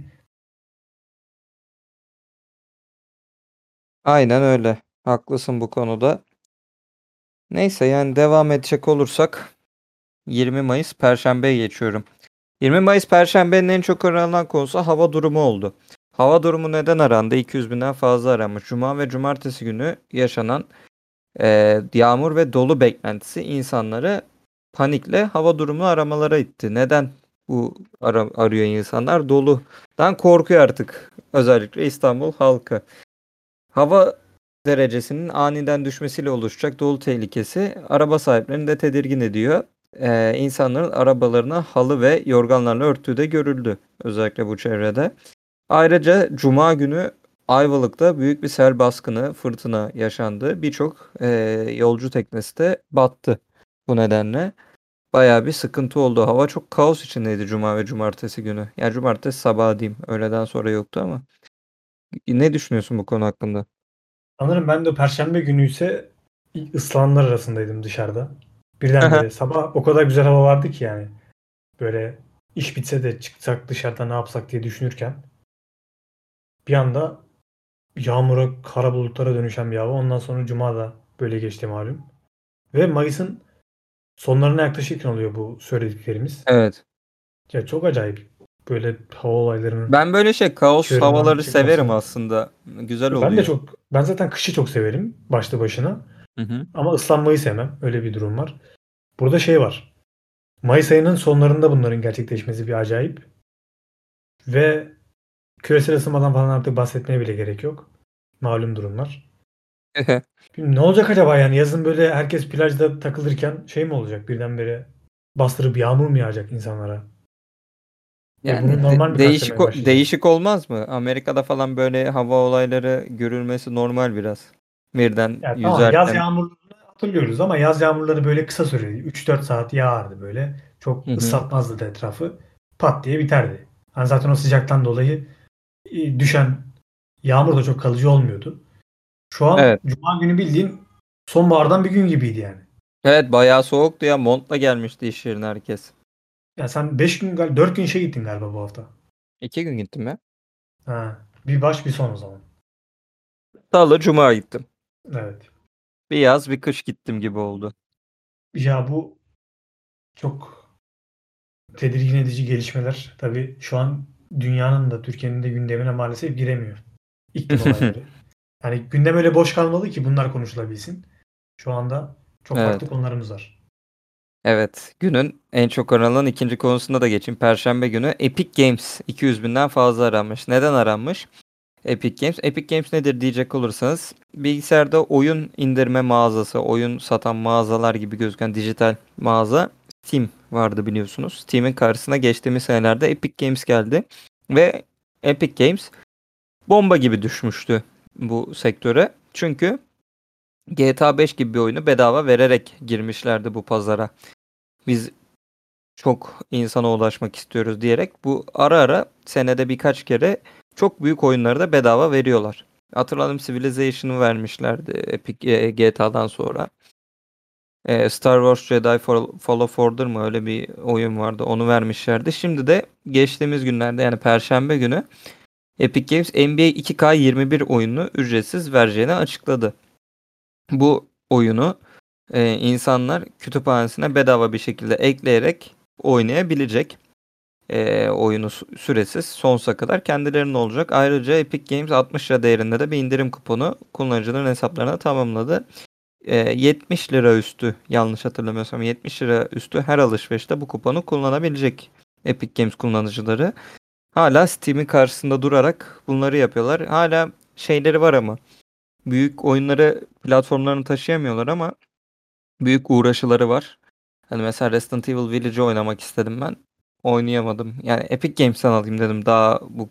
Aynen öyle. Haklısın bu konuda. Neyse yani devam edecek olursak 20 Mayıs Perşembe'ye geçiyorum. 20 Mayıs Perşembe'nin en çok aranan konusu hava durumu oldu. Hava durumu neden arandı? 200 binden fazla aranmış. Cuma ve cumartesi günü yaşanan e, yağmur ve dolu beklentisi insanları panikle hava durumu aramalara itti. Neden bu ara- arıyor insanlar? Doludan korkuyor artık. Özellikle İstanbul halkı. Hava derecesinin aniden düşmesiyle oluşacak dolu tehlikesi araba sahiplerini de tedirgin ediyor. Ee, insanların arabalarına halı ve yorganlarla örttüğü de görüldü. Özellikle bu çevrede. Ayrıca Cuma günü Ayvalık'ta büyük bir sel baskını, fırtına yaşandı. Birçok e, yolcu teknesi de battı bu nedenle. Bayağı bir sıkıntı oldu. Hava çok kaos içindeydi Cuma ve Cumartesi günü. Yani Cumartesi sabahı diyeyim. Öğleden sonra yoktu ama. Ne düşünüyorsun bu konu hakkında? Sanırım ben de Perşembe günü ise ıslananlar arasındaydım dışarıda. Birdenbire sabah o kadar güzel hava vardı ki yani. Böyle iş bitse de çıksak dışarıda ne yapsak diye düşünürken bir anda yağmura, kara bulutlara dönüşen bir hava. Ondan sonra Cuma da böyle geçti malum. Ve Mayıs'ın sonlarına yaklaşırken oluyor bu söylediklerimiz. Evet. Ya çok acayip böyle hava olaylarının. Ben böyle şey kaos havaları çıkması. severim aslında. Güzel oluyor. Ben de çok ben zaten kışı çok severim başlı başına. Hı hı. Ama ıslanmayı sevmem. Öyle bir durum var. Burada şey var. Mayıs ayının sonlarında bunların gerçekleşmesi bir acayip. Ve küresel ısınmadan falan artık bahsetmeye bile gerek yok. Malum durumlar. [LAUGHS] Ne olacak acaba yani yazın böyle herkes plajda takılırken şey mi olacak birdenbire bastırıp yağmur mu yağacak insanlara? Yani bunun de- normal bir değişik o- değişik olmaz mı? Amerika'da falan böyle hava olayları görülmesi normal biraz. Birden Yani tamam, yüzerken. yaz yağmurlarını hatırlıyoruz ama yaz yağmurları böyle kısa süreli 3-4 saat yağardı böyle. Çok Hı hı. ıslatmazdı da etrafı. Pat diye biterdi. Hani zaten o sıcaktan dolayı e, düşen yağmur da çok kalıcı olmuyordu. Şu an Evet. cuma günü bildiğin sonbahardan bir gün gibiydi yani. Evet bayağı soğuktu ya. Montla gelmişti iş yerine herkes. Ya sen 5 gün gal 4 gün şey gittin galiba bu hafta. İki gün gittim ya. Ha, bir baş bir son o zaman. Salı Cuma gittim. Evet. Bir yaz bir kış gittim gibi oldu. Ya bu çok tedirgin edici gelişmeler. Tabii şu an dünyanın da Türkiye'nin de gündemine maalesef giremiyor. İklim [LAUGHS] olayları. Yani gündem öyle boş kalmalı ki bunlar konuşulabilsin. Şu anda çok Evet. farklı konularımız var. Evet. Günün en çok aranan ikinci konusunda da geçeyim. Perşembe günü Epic Games 200 binden fazla aranmış. Neden aranmış? Epic Games. Epic Games nedir diyecek olursanız bilgisayarda oyun indirme mağazası, oyun satan mağazalar gibi gözüken dijital mağaza Steam vardı biliyorsunuz. Steam'in karşısına geçtiğimiz senelerde Epic Games geldi ve Epic Games bomba gibi düşmüştü bu sektöre. Çünkü GTA 5 gibi bir oyunu bedava vererek girmişlerdi bu pazara. Biz çok insana ulaşmak istiyoruz diyerek bu ara ara senede birkaç kere çok büyük oyunları da bedava veriyorlar. Hatırladım Civilization'ı vermişlerdi Epic e, GTA'dan sonra. E, Star Wars Jedi Fall- Fallen Order mı öyle bir oyun vardı onu vermişlerdi. Şimdi de geçtiğimiz günlerde yani Perşembe günü Epic Games NBA 2K21 oyununu ücretsiz vereceğini açıkladı. Bu oyunu e, insanlar kütüphanesine bedava bir şekilde ekleyerek oynayabilecek. E, oyunu sü- süresiz sonsuza kadar kendilerinin olacak. Ayrıca Epic Games 60 lira değerinde de bir indirim kuponu kullanıcıların hesaplarına tamamladı. E, 70 lira üstü yanlış hatırlamıyorsam 70 lira üstü her alışverişte bu kuponu kullanabilecek Epic Games kullanıcıları. Hala Steam'in karşısında durarak bunları yapıyorlar. Hala şeyleri var ama büyük oyunları platformlarını taşıyamıyorlar ama büyük uğraşıları var. Hani mesela Resident Evil Village'ı oynamak istedim ben. Oynayamadım. Yani Epic Games'ten alayım dedim daha bu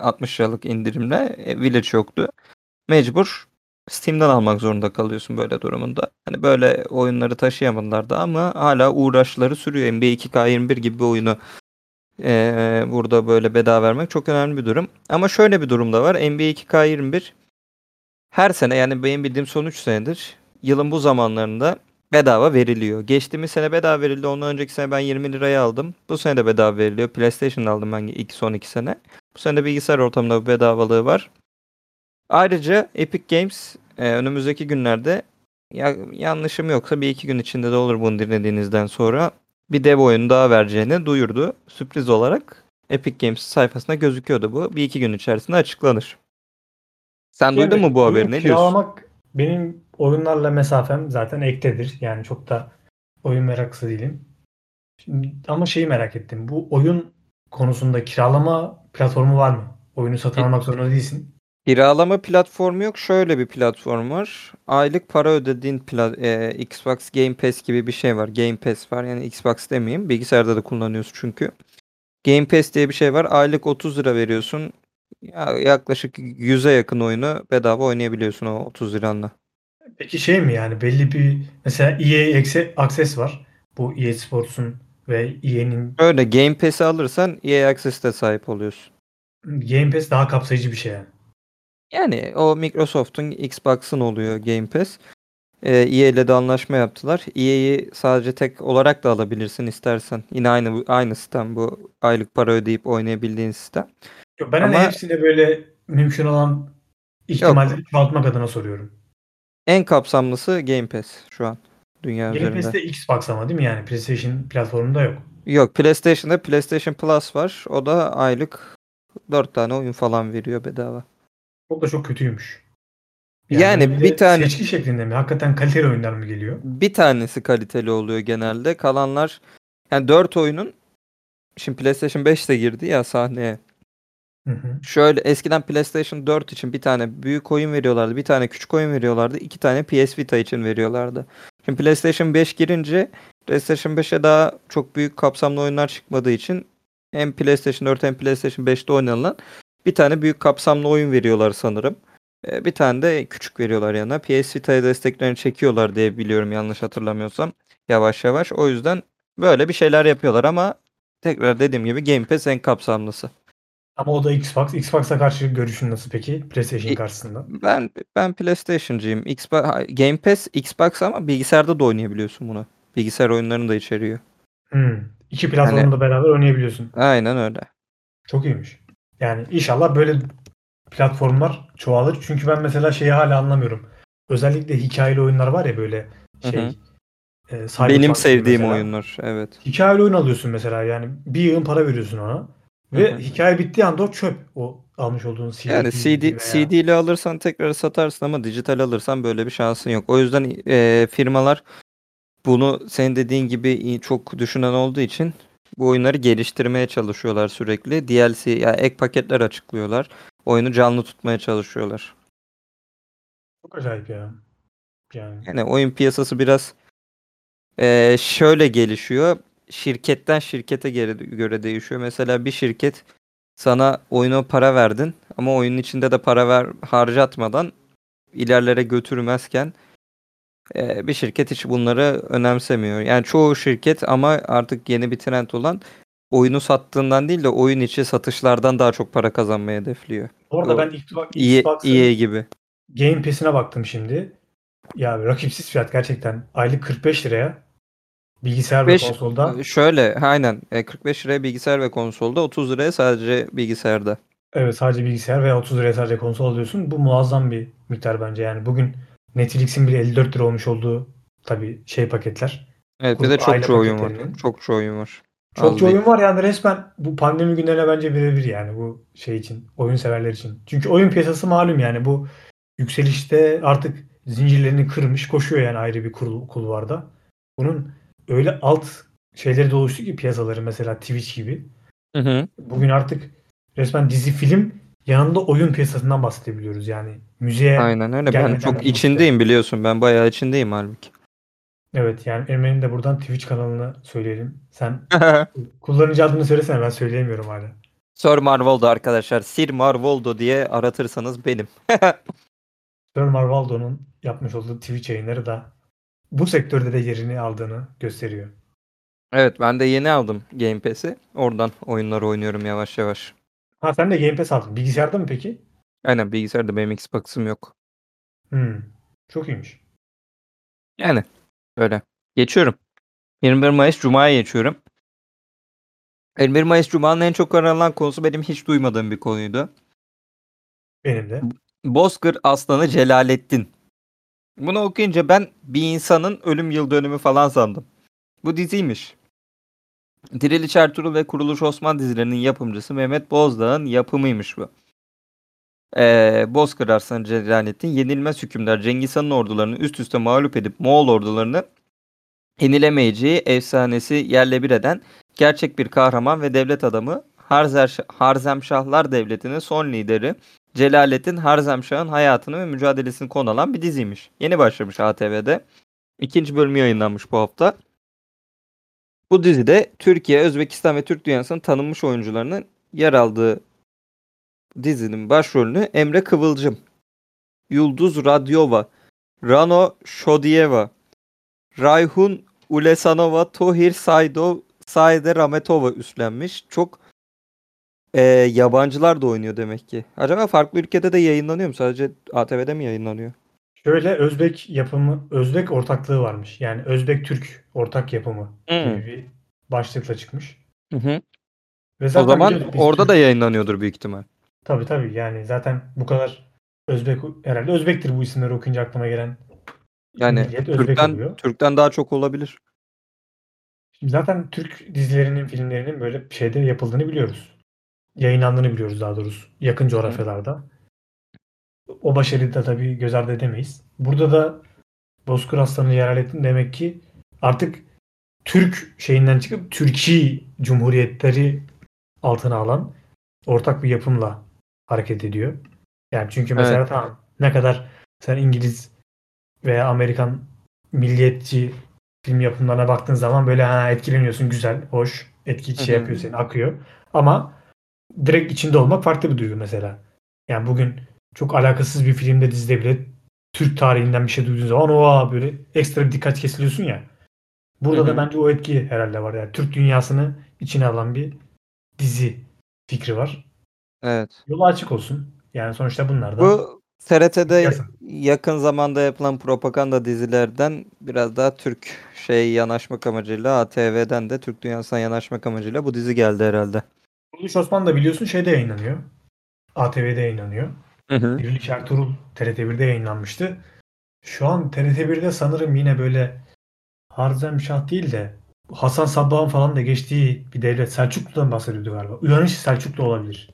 60 liralık indirimle. E, Village yoktu. Mecbur Steam'den almak zorunda kalıyorsun böyle durumunda. Hani böyle oyunları taşıyamadılar ama hala uğraşları sürüyor. NBA 2K21 gibi bir oyunu e, burada böyle bedava vermek çok önemli bir durum. Ama şöyle bir durum da var. NBA 2K21 her sene yani benim bildiğim son 3 senedir yılın bu zamanlarında bedava veriliyor. Geçtiğimiz sene bedava verildi. Ondan önceki sene ben 20 liraya aldım. Bu sene de bedava veriliyor. PlayStation'da aldım ben ilk son 2 sene. Bu sene de bilgisayar ortamında bedavalığı var. Ayrıca Epic Games e, önümüzdeki günlerde ya, yanlışım yoksa bir iki gün içinde de olur bunu dinlediğinizden sonra bir dev oyunu daha vereceğini duyurdu. Sürpriz olarak Epic Games sayfasında gözüküyordu bu. Bir iki gün içerisinde açıklanır. Sen duydun mu bu oyun haberi? Ne diyorsun? benim oyunlarla mesafem zaten ektedir. Yani çok da oyun meraklısı değilim. Şimdi, ama şeyi merak ettim. Bu oyun konusunda kiralama platformu var mı? Oyunu satın almak zorunda değilsin. Kiralama platformu yok. Şöyle bir platform var. Aylık para ödediğin pla- e, Xbox Game Pass gibi bir şey var. Game Pass var. Yani Xbox demeyeyim. Bilgisayarda da kullanıyorsun çünkü. Game Pass diye bir şey var. Aylık 30 lira veriyorsun. Ya, yaklaşık 100'e yakın oyunu bedava oynayabiliyorsun o 30 liranla. Peki şey mi yani belli bir mesela EA Acce- Access var. Bu EA Sports'un ve EA'nin Öyle Game Pass'i alırsan EA Access'te sahip oluyorsun. Game Pass daha kapsayıcı bir şey yani. Yani o Microsoft'un Xbox'ın oluyor Game Pass. Ee, EA ile de anlaşma yaptılar. EA'yi sadece tek olarak da alabilirsin istersen. Yine aynı aynı sistem bu aylık para ödeyip oynayabildiğin sistem. Yok, Ben hani Ama- hepsini böyle mümkün olan ihtimalleri çoğaltmak adına soruyorum. En kapsamlısı Game Pass şu an dünya Game üzerinde. Pass'te Xbox ama değil mi yani? PlayStation platformunda yok. Yok PlayStation'da PlayStation Plus var. O da aylık 4 tane oyun falan veriyor bedava. O da çok kötüymüş. Yani böyle bir tane- seçki şeklinde mi? Hakikaten kaliteli oyunlar mı geliyor? Bir tanesi kaliteli oluyor genelde. Kalanlar yani 4 oyunun şimdi PlayStation 5 de girdi ya sahneye. Hı hı. Şöyle eskiden PlayStation 4 için bir tane büyük oyun veriyorlardı. Bir tane küçük oyun veriyorlardı. iki tane PS Vita için veriyorlardı. Şimdi PlayStation 5 girince PlayStation 5'e daha çok büyük kapsamlı oyunlar çıkmadığı için hem PlayStation 4 hem PlayStation 5'te oynanılan bir tane büyük kapsamlı oyun veriyorlar sanırım. Ee, Bir tane de küçük veriyorlar yanına. PS Vita'ya desteklerini çekiyorlar diye biliyorum yanlış hatırlamıyorsam. Yavaş yavaş. O yüzden böyle bir şeyler yapıyorlar ama tekrar dediğim gibi Game Pass en kapsamlısı. Ama o da Xbox. Xbox'a karşı görüşün nasıl peki? PlayStation karşısında. Ben ben PlayStation'cıyım. Xbox, Game Pass Xbox ama bilgisayarda da oynayabiliyorsun bunu. Bilgisayar oyunlarını da içeriyor. Hmm. İki platformda Hani- beraber oynayabiliyorsun. Aynen öyle. Çok iyiymiş. Yani inşallah böyle platformlar çoğalır. Çünkü ben mesela şeyi hala anlamıyorum. Özellikle hikayeli oyunlar var ya böyle Hı şey. hı. e, Cyberpunk Benim gibi sevdiğim mesela. oyunlar. Evet. Hikayeli oyun alıyorsun mesela yani bir yığın para veriyorsun ona. Ve Hı hı. hikaye bittiği anda o çöp. O almış olduğun CD. Yani CD veya- CD ile alırsan tekrar satarsın ama dijital alırsan böyle bir şansın yok. O yüzden e, firmalar bunu senin dediğin gibi çok düşünen olduğu için bu oyunları geliştirmeye çalışıyorlar sürekli. DLC ya ek paketler açıklıyorlar. Oyunu canlı tutmaya çalışıyorlar. Çok acayip ya. Yani Yani oyun piyasası biraz eee, şöyle gelişiyor. Şirketten şirkete göre, göre değişiyor. Mesela bir şirket sana oyuna para verdin ama oyunun içinde de para ver harcatmadan ilerlere götürmezken eee, bir şirket hiç bunları önemsemiyor. Yani çoğu şirket ama artık yeni bir trend olan oyunu sattığından değil de oyun içi satışlardan daha çok para kazanmayı hedefliyor. orada O ben Xbox'ın EA gibi. Game Pass'ine baktım şimdi. Ya rakipsiz fiyat gerçekten. Aylık 45 liraya bilgisayar ve 45 konsolda. Şöyle aynen e, 45 liraya bilgisayar ve konsolda 30 liraya sadece bilgisayarda. Evet sadece bilgisayar veya 30 liraya sadece konsol alıyorsun. Bu muazzam bir miktar bence yani. Bugün Netflix'in bile 54 lira olmuş olduğu tabii şey paketler. Evet bir de aile çokça oyun var. paketlerinin. Çokça oyun var. Çokça değil. oyun var yani resmen bu pandemi günlerine bence birebir yani bu şey için. Oyun severler için. Çünkü oyun piyasası malum yani bu yükselişte artık zincirlerini kırmış koşuyor yani ayrı bir kul- kulvarda. Bunun öyle alt şeyleri de oluştu ki piyasaları mesela Twitch gibi. Hı hı. Bugün artık resmen dizi film yanında oyun piyasasından bahsedebiliyoruz yani. Müziğe Aynen öyle. Ben çok içindeyim biliyorsun. Ben bayağı içindeyim halbuki. Evet yani Emre'nin de buradan Twitch kanalını söyleyelim. Sen [LAUGHS] kullanıcı adını söylesene ben söyleyemiyorum hala. Sir Marvoldo arkadaşlar. Sir Marvoldo diye aratırsanız benim. [LAUGHS] Sir Marvaldo'nun yapmış olduğu Twitch yayınları da bu sektörde de yerini aldığını gösteriyor. Evet ben de yeni aldım Game Pass'i. Oradan oyunları oynuyorum yavaş yavaş. Ha sen de Game Pass aldın. Bilgisayarda mı peki? Aynen bilgisayarda benim Xbox'ım yok. Hmm. Çok iyiymiş. Yani böyle. Geçiyorum. 21 Mayıs Cuma'ya geçiyorum. 21 Mayıs Cuma'nın en çok aranan konusu benim hiç duymadığım bir konuydu. Benim de. Bozkır Aslanı Celalettin. Bunu okuyunca ben bir insanın ölüm yıl dönümü falan sandım. Bu diziymiş. Diriliş Ertuğrul ve Kuruluş Osman dizilerinin yapımcısı Mehmet Bozdağ'ın yapımıymış bu. Ee, Bozkır Arslan Celalettin yenilmez hükümdar Cengiz Han'ın ordularını üst üste mağlup edip Moğol ordularını yenilemeyeceği efsanesi yerle bir eden gerçek bir kahraman ve devlet adamı Harzer, Harzemşahlar Devleti'nin son lideri Celalettin Harzemşah'ın hayatını ve mücadelesini konu alan bir diziymiş. Yeni başlamış ATV'de. İkinci bölümü yayınlanmış bu hafta. Bu dizide Türkiye, Özbekistan ve Türk dünyasının tanınmış oyuncularının yer aldığı dizinin başrolünü Emre Kıvılcım, Yulduz Radyova, Rano Shodiyeva, Rayhun Ulesanova, Tohir Saidov, Saide Rametova üstlenmiş. Çok e, yabancılar da oynuyor demek ki. Acaba farklı ülkede de yayınlanıyor mu? Sadece ATV'de mi yayınlanıyor? Şöyle Özbek yapımı, Özbek ortaklığı varmış. Yani Özbek-Türk ortak yapımı Hmm. gibi bir başlıkla çıkmış. Hı hı. Ve O zaten zaman biliyorsun biz orada Türk- da yayınlanıyordur büyük ihtimal. Tabii tabii yani zaten bu kadar Özbek herhalde Özbektir bu isimleri okuyunca aklıma gelen Yani Türk'ten, oluyor. Türk'ten daha çok olabilir. Şimdi zaten Türk dizilerinin, filmlerinin böyle şeyde yapıldığını biliyoruz. Yayınlandığını biliyoruz daha doğrusu. Yakın coğrafyalarda. O başarıyı da tabii göz ardı edemeyiz. Burada da Bozkır Aslanı Celalettin demek ki artık Türk şeyinden çıkıp Türkiye Cumhuriyetleri altına alan ortak bir yapımla hareket ediyor. Yani çünkü mesela Evet. tamam ne kadar sen İngiliz veya Amerikan milliyetçi film yapımlarına baktığın zaman böyle ha etkileniyorsun güzel, hoş, etki şey yapıyor seni, akıyor. Ama direkt içinde olmak farklı bir duygu mesela. Yani bugün çok alakasız bir filmde dizide bile Türk tarihinden bir şey duyduğun zaman o böyle ekstra bir dikkat kesiliyorsun ya. Burada Hı hı. da bence o etki herhalde var. Yani Türk dünyasını içine alan bir dizi fikri var. Evet. Yolu açık olsun. Yani sonuçta bunlar da Bu TRT'de Yazın. yakın zamanda yapılan propaganda dizilerden biraz daha Türk şey yanaşmak amacıyla ATV'den de Türk dünyasına yanaşmak amacıyla bu dizi geldi herhalde. Kuruluş Osman da biliyorsun şeyde yayınlanıyor. ATV'de yayınlanıyor. Hı hı. Diriliş Ertuğrul TRT1'de yayınlanmıştı. Şu an TRT1'de sanırım yine böyle Harzemşah değil de Hasan Sabbah'ın falan da geçtiği bir devlet Selçuklu'dan bahsediyordu galiba. Uyanış Selçuklu olabilir.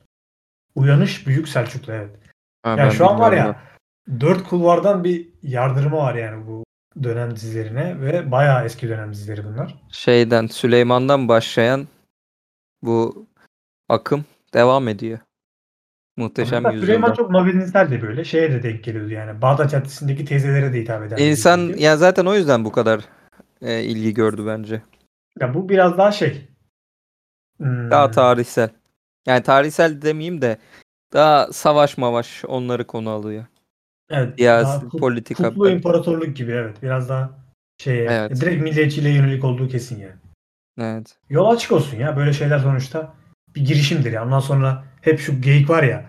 Uyanış Büyük Selçuklu evet. Ha, Yani şu an var ya dört kulvardan bir yardırma var yani bu dönem dizilerine ve bayağı eski dönem dizileri bunlar. Şeyden Süleyman'dan başlayan bu akım devam ediyor. Muhteşem Hatta Süleyman Yüzyılda. çok magazinsel de böyle şeye de denk geliyordu yani. Bağdat Caddesi'ndeki teyzelere de hitap eden bir İnsan diziydi. ya zaten o yüzden bu kadar e, ilgi gördü bence. Ya bu biraz daha şey. hmm, Daha tarihsel. Yani tarihsel demeyeyim de daha savaş mavaş onları konu alıyor. evet, Siyasi, daha kut- politika. kutlu imparatorluk gibi evet. Biraz daha şeye Evet. direkt milliyetçiliğe yönelik olduğu kesin yani. Evet. Yol açık olsun ya. Böyle şeyler sonuçta bir girişimdir ya. Ondan sonra hep şu geyik var ya.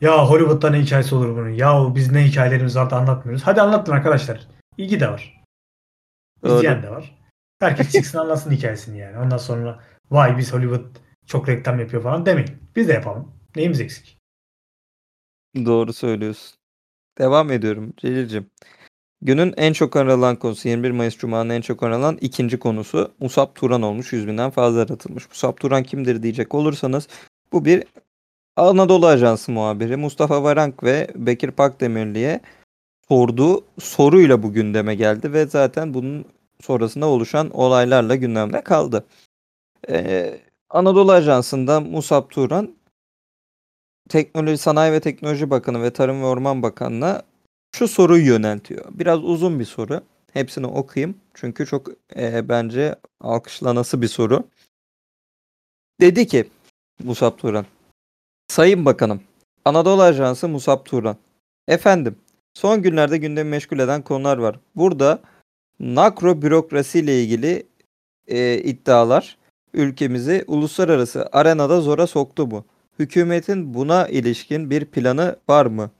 Ya Hollywood'da ne hikayesi olur bunun? Ya biz ne hikayelerimiz var da anlatmıyoruz. Hadi anlatın arkadaşlar. İlgi de var. İzleyen de var. Herkes çıksın anlatsın hikayesini yani. Ondan sonra vay biz Hollywood çok reklam yapıyor falan demeyin. Biz de yapalım. Neyimiz eksik? Doğru söylüyorsun. Devam ediyorum Celil'cim. Günün en çok aranan konusu 21 Mayıs Cuma'nın en çok aranan ikinci konusu Musab Turan olmuş. 100 binden fazla aratılmış. Musab Turan kimdir diyecek olursanız bu bir Anadolu Ajansı muhabiri Mustafa Varank ve Bekir Pakdemirli'ye sorduğu soruyla bu gündeme geldi ve zaten bunun sonrasında oluşan olaylarla gündemde kaldı. Ee, Anadolu Ajansı'nda Musab Turan Teknoloji Sanayi ve Teknoloji Bakanı ve Tarım ve Orman Bakanı'na şu soruyu yöneltiyor. Biraz uzun bir soru. Hepsini okuyayım. Çünkü çok e, bence alkışlanası bir soru. Dedi ki Musab Turan. Sayın Bakanım, Anadolu Ajansı Musab Turan. Efendim, son günlerde gündemi meşgul eden konular var. Burada nakro bürokrasi ile ilgili e, iddialar ülkemizi uluslararası arenada zora soktu mu? Hükümetin buna ilişkin bir planı var mı?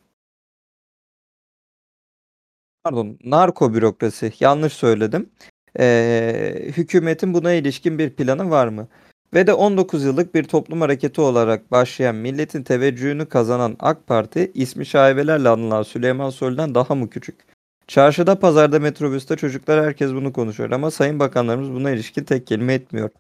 Pardon, narko bürokrasi. Yanlış söyledim. Ee, hükümetin buna ilişkin bir planı var mı? Ve de 19 yıllık bir toplum hareketi olarak başlayan milletin teveccühünü kazanan AK Parti ismi şaibelerle anılan Süleyman Soylu'dan daha mı küçük? Çarşıda, pazarda, metrobüste çocuklar herkes bunu konuşuyor ama sayın bakanlarımız buna ilişkin tek kelime etmiyor.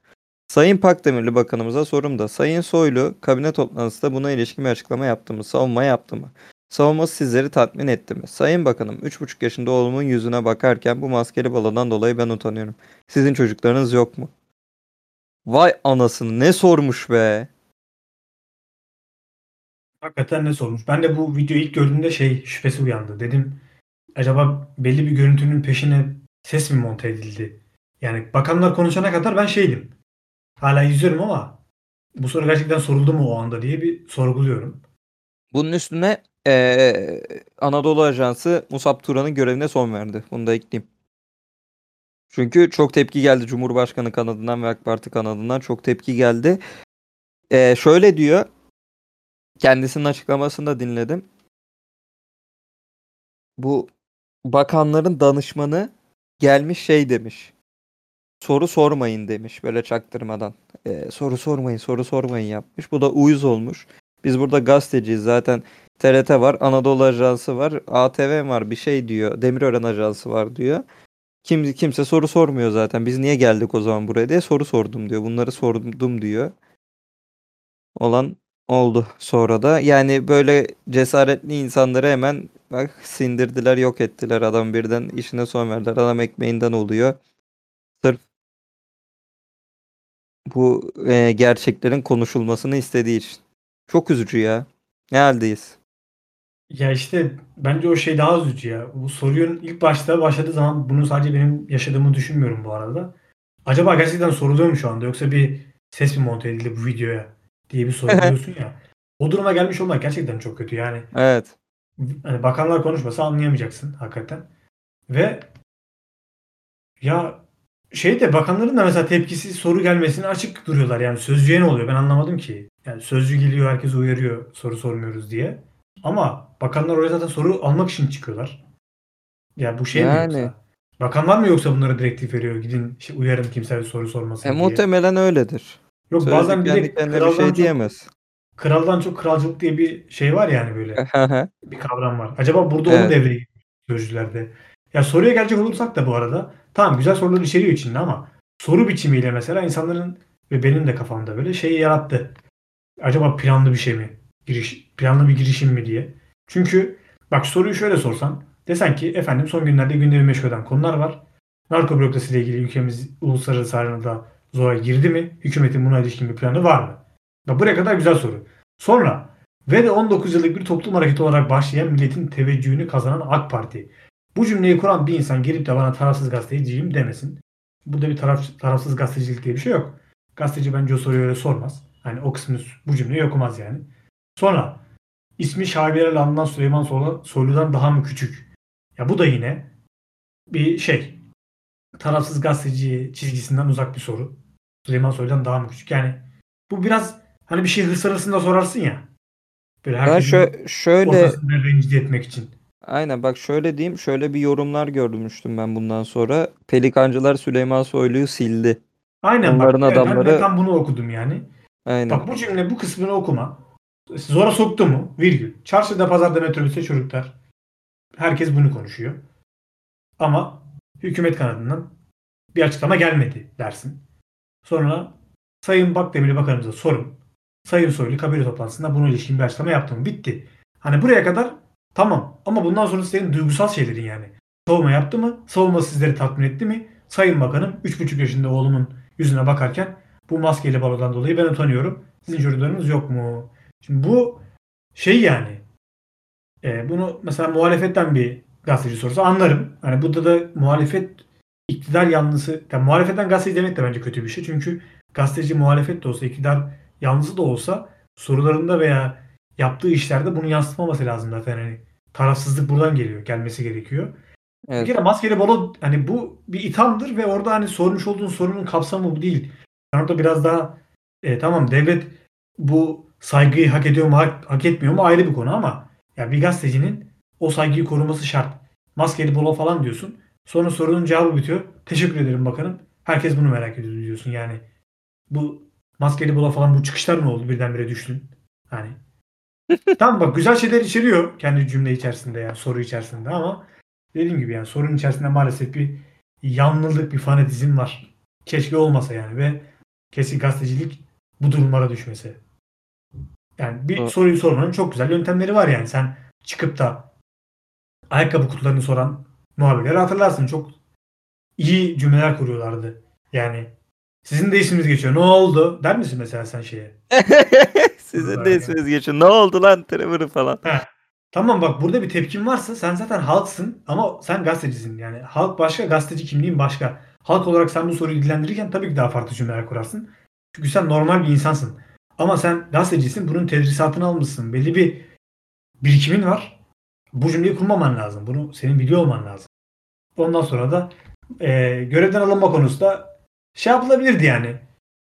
Sayın Pakdemirli Bakanımıza sorum da Sayın Soylu kabine toplantısında buna ilişkin bir açıklama yaptı mı? Savunma yaptı mı? Savunması sizleri tatmin etti mi? Sayın Bakanım 3,5 yaşında oğlumun yüzüne bakarken bu maskeli balodan dolayı ben utanıyorum. Sizin çocuklarınız yok mu? Vay anasını ne sormuş be. Hakikaten ne sormuş. Ben de bu videoyu ilk gördüğümde şey şüphesi uyandı. Dedim acaba belli bir görüntünün peşine ses mi monte edildi? Yani bakanlar konuşana kadar ben şeydim. Hala izliyorum ama bu soru gerçekten soruldu mu o anda diye bir sorguluyorum. Bunun üstüne eee, Anadolu Ajansı Musab Turan'ın görevine son verdi. Bunu da ekleyeyim. Çünkü çok tepki geldi Cumhurbaşkanı kanadından ve AK Parti kanadından çok tepki geldi. Eee, şöyle diyor. Kendisinin açıklamasını da dinledim. Bu bakanların danışmanı gelmiş şey demiş. Soru sormayın demiş böyle çaktırmadan. Eee, soru sormayın, soru sormayın yapmış. Bu da uyuz olmuş. Biz burada gazeteciyiz zaten. TRT var, Anadolu Ajansı var, ATV var bir şey diyor. Demirören Ajansı var diyor. Kim, kimse soru sormuyor zaten. Biz niye geldik o zaman buraya diye soru sordum diyor. Bunları sordum diyor. Olan oldu sonra da. Yani böyle cesaretli insanları hemen bak sindirdiler, yok ettiler. Adam birden işine son verdiler. Adam ekmeğinden oluyor. Sırf bu e, gerçeklerin konuşulmasını istediği için. Çok üzücü ya. Ne haldeyiz? Ya işte bence o şey daha üzücü ya. Bu sorunun ilk başta başladığı zaman bunu sadece benim yaşadığımı düşünmüyorum bu arada. Acaba gerçekten soruluyor mu şu anda yoksa bir ses mi monte edildi bu videoya diye bir sorguluyorsun ya. O duruma gelmiş olmak gerçekten çok kötü yani. Evet. Hani bakanlar konuşmasa anlayamayacaksın hakikaten. Ve ya şey de bakanların da mesela tepkisi soru gelmesine açık duruyorlar. Yani sözcüye ne oluyor ben anlamadım ki. Yani sözcü geliyor herkes uyarıyor soru sormuyoruz diye. Ama bakanlar oraya zaten soru almak için çıkıyorlar. Ya bu şey mi Yani. yoksa? Bakanlar mı yoksa bunlara direktif veriyor? Gidin işte uyarın kimse bir soru sormasın E, diye. muhtemelen öyledir. Yok Sözlük bazen bir de kendine bir kraldan, şey çok, diyemez. kraldan çok kralcılık diye bir şey var yani böyle. [LAUGHS] Bir kavram var. Acaba burada Evet. devreye giriyor sözcülerde. Ya soruya gelecek olursak da bu arada tamam güzel sorular içeriyor içinde ama soru biçimiyle mesela insanların ve benim de kafamda böyle şeyi yarattı. Acaba planlı bir şey mi? Giriş, planlı bir girişim mi diye. Çünkü bak soruyu şöyle sorsan desen ki efendim son günlerde gündemi meşgul eden konular var. Narko bürokrasiyle ilgili ülkemiz uluslararası arenada zora girdi mi? Hükümetin buna ilişkin bir planı var mı? Bak buraya kadar güzel soru. Sonra ve de 19 yıllık bir toplum hareketi olarak başlayan milletin teveccühünü kazanan AK Parti. Bu cümleyi kuran bir insan gelip de bana tarafsız gazeteciyim demesin. Burada bir taraf, tarafsız gazetecilik diye bir şey yok. Gazeteci bence o soruyu öyle sormaz. Hani o kısmını bu cümleyi okumaz yani. Sonra ismi şaibelerle anılan Süleyman Soylu- Soylu'dan daha mı küçük? Ya bu da yine bir şey. Tarafsız gazeteci çizgisinden uzak bir soru. Süleyman Soylu'dan daha mı küçük? Yani bu biraz hani bir şey hırs arasında sorarsın ya. Böyle Ben şö- şöyle rencide etmek için. aynen bak şöyle diyeyim şöyle bir yorumlar görmüştüm ben bundan sonra. Pelikancılar Süleyman Soylu'yu sildi. Aynen Onların bak. evet, ben adamları- tam bunu okudum yani. Aynen. Bak bu cümle bu kısmını okuma. Zora soktu mu? Virgül. Çarşıda pazarda metrobüste çocuklar. Herkes bunu konuşuyor. Ama hükümet kanadından bir açıklama gelmedi dersin. Sonra Sayın Bakdemirli Bakanımıza sorun. Sayın Soylu kabine toplantısında buna ilişkin bir açıklama yaptı mı? Bitti. Hani buraya kadar tamam. Ama bundan sonra senin duygusal şeylerin yani. Savunma yaptı mı? Savunma sizleri tatmin etti mi? Sayın Bakanım 3,5 yaşında oğlumun yüzüne bakarken bu maskeli balodan dolayı ben utanıyorum. Sizin çocuklarınız yok mu? Şimdi bu şey yani e, bunu mesela muhalefetten bir gazeteci sorsa anlarım. Hani burada da muhalefet iktidar yanlısı yani muhalefetten gazeteci demek de bence kötü bir şey. Çünkü gazeteci muhalefet de olsa iktidar yanlısı da olsa sorularında veya yaptığı işlerde bunu yansıtmaması lazım zaten. Hani tarafsızlık buradan geliyor. Gelmesi gerekiyor. Bir Evet. kere maskeli balo hani bu bir ithamdır ve orada hani sormuş olduğun sorunun kapsamı bu değil. Ben orada biraz daha e, tamam devlet bu saygıyı hak ediyor mu hak, hak etmiyor mu ayrı bir konu ama ya bir gazetecinin o saygıyı koruması şart. Maskeli balo falan diyorsun. Sonra sorunun cevabı bitiyor. Teşekkür ederim bakanım. Herkes bunu merak ediyor diyorsun yani. Bu maskeli balo falan bu çıkışlar ne oldu birdenbire düştün. Hani [LAUGHS] tamam bak güzel şeyler içeriyor kendi cümle içerisinde yani soru içerisinde ama dediğim gibi yani sorunun içerisinde maalesef bir yanlılık, bir fanatizm var. Keşke olmasa yani ve kesin gazetecilik bu durumlara düşmese. Yani bir Evet. soruyu sormanın çok güzel yöntemleri var yani. Sen çıkıp da ayakkabı kutularını soran muhabirleri hatırlarsın. Çok iyi cümleler kuruyorlardı. Yani sizin de isminiz geçiyor. Ne oldu? Der misin mesela sen şeye? [LAUGHS] Sizin de isminiz geçiyor. Ne oldu lan Trevor'ı falan. Tamam bak burada bir tepkin varsa sen zaten halksın ama sen gazetecisin. Yani halk başka, gazeteci kimliğin başka. Halk olarak sen bu soruyu dillendirirken tabii ki daha farklı cümleler kurarsın. Çünkü sen normal bir insansın. Ama sen gazetecisin, bunun tedrisatını almışsın. Belli bir birikimin var. Bu cümleyi kurmaman lazım. Bunu senin biliyor olman lazım. Ondan sonra da e, görevden alınma konusu da şey yapılabilirdi yani.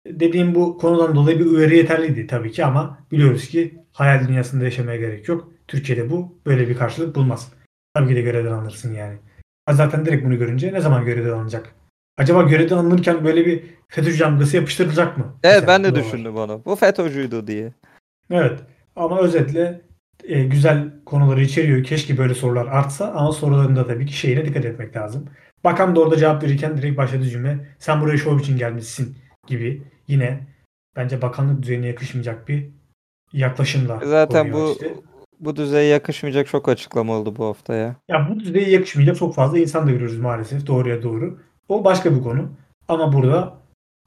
Dediğim bu konudan dolayı bir uyarı yeterliydi tabii ki ama biliyoruz ki hayal dünyasında yaşamaya gerek yok. Türkiye'de bu böyle bir karşılık bulmaz. Tabii ki de görevden alınırsın yani. Zaten direkt bunu görünce ne zaman görevden alınacak? Acaba görevden alınırken böyle bir FETÖ damgası yapıştırılacak mı? Evet Mesela ben de da var. düşündüm onu. Bu FETÖ'cüydü diye. Evet. Ama özetle e, güzel konuları içeriyor. Keşke böyle sorular artsa ama sorularında tabii ki şeyine dikkat etmek lazım. Bakan da orada cevap verirken direkt başladığı cümle sen buraya şov için gelmişsin gibi yine bence bakanlık düzeyine yakışmayacak bir yaklaşımla Zaten konuyor bu işte. bu düzeye yakışmayacak çok açıklama oldu bu hafta ya. Ya bu düzeye yakışmayacak çok fazla insan da görüyoruz maalesef doğruya doğru. O başka bir konu. Ama burada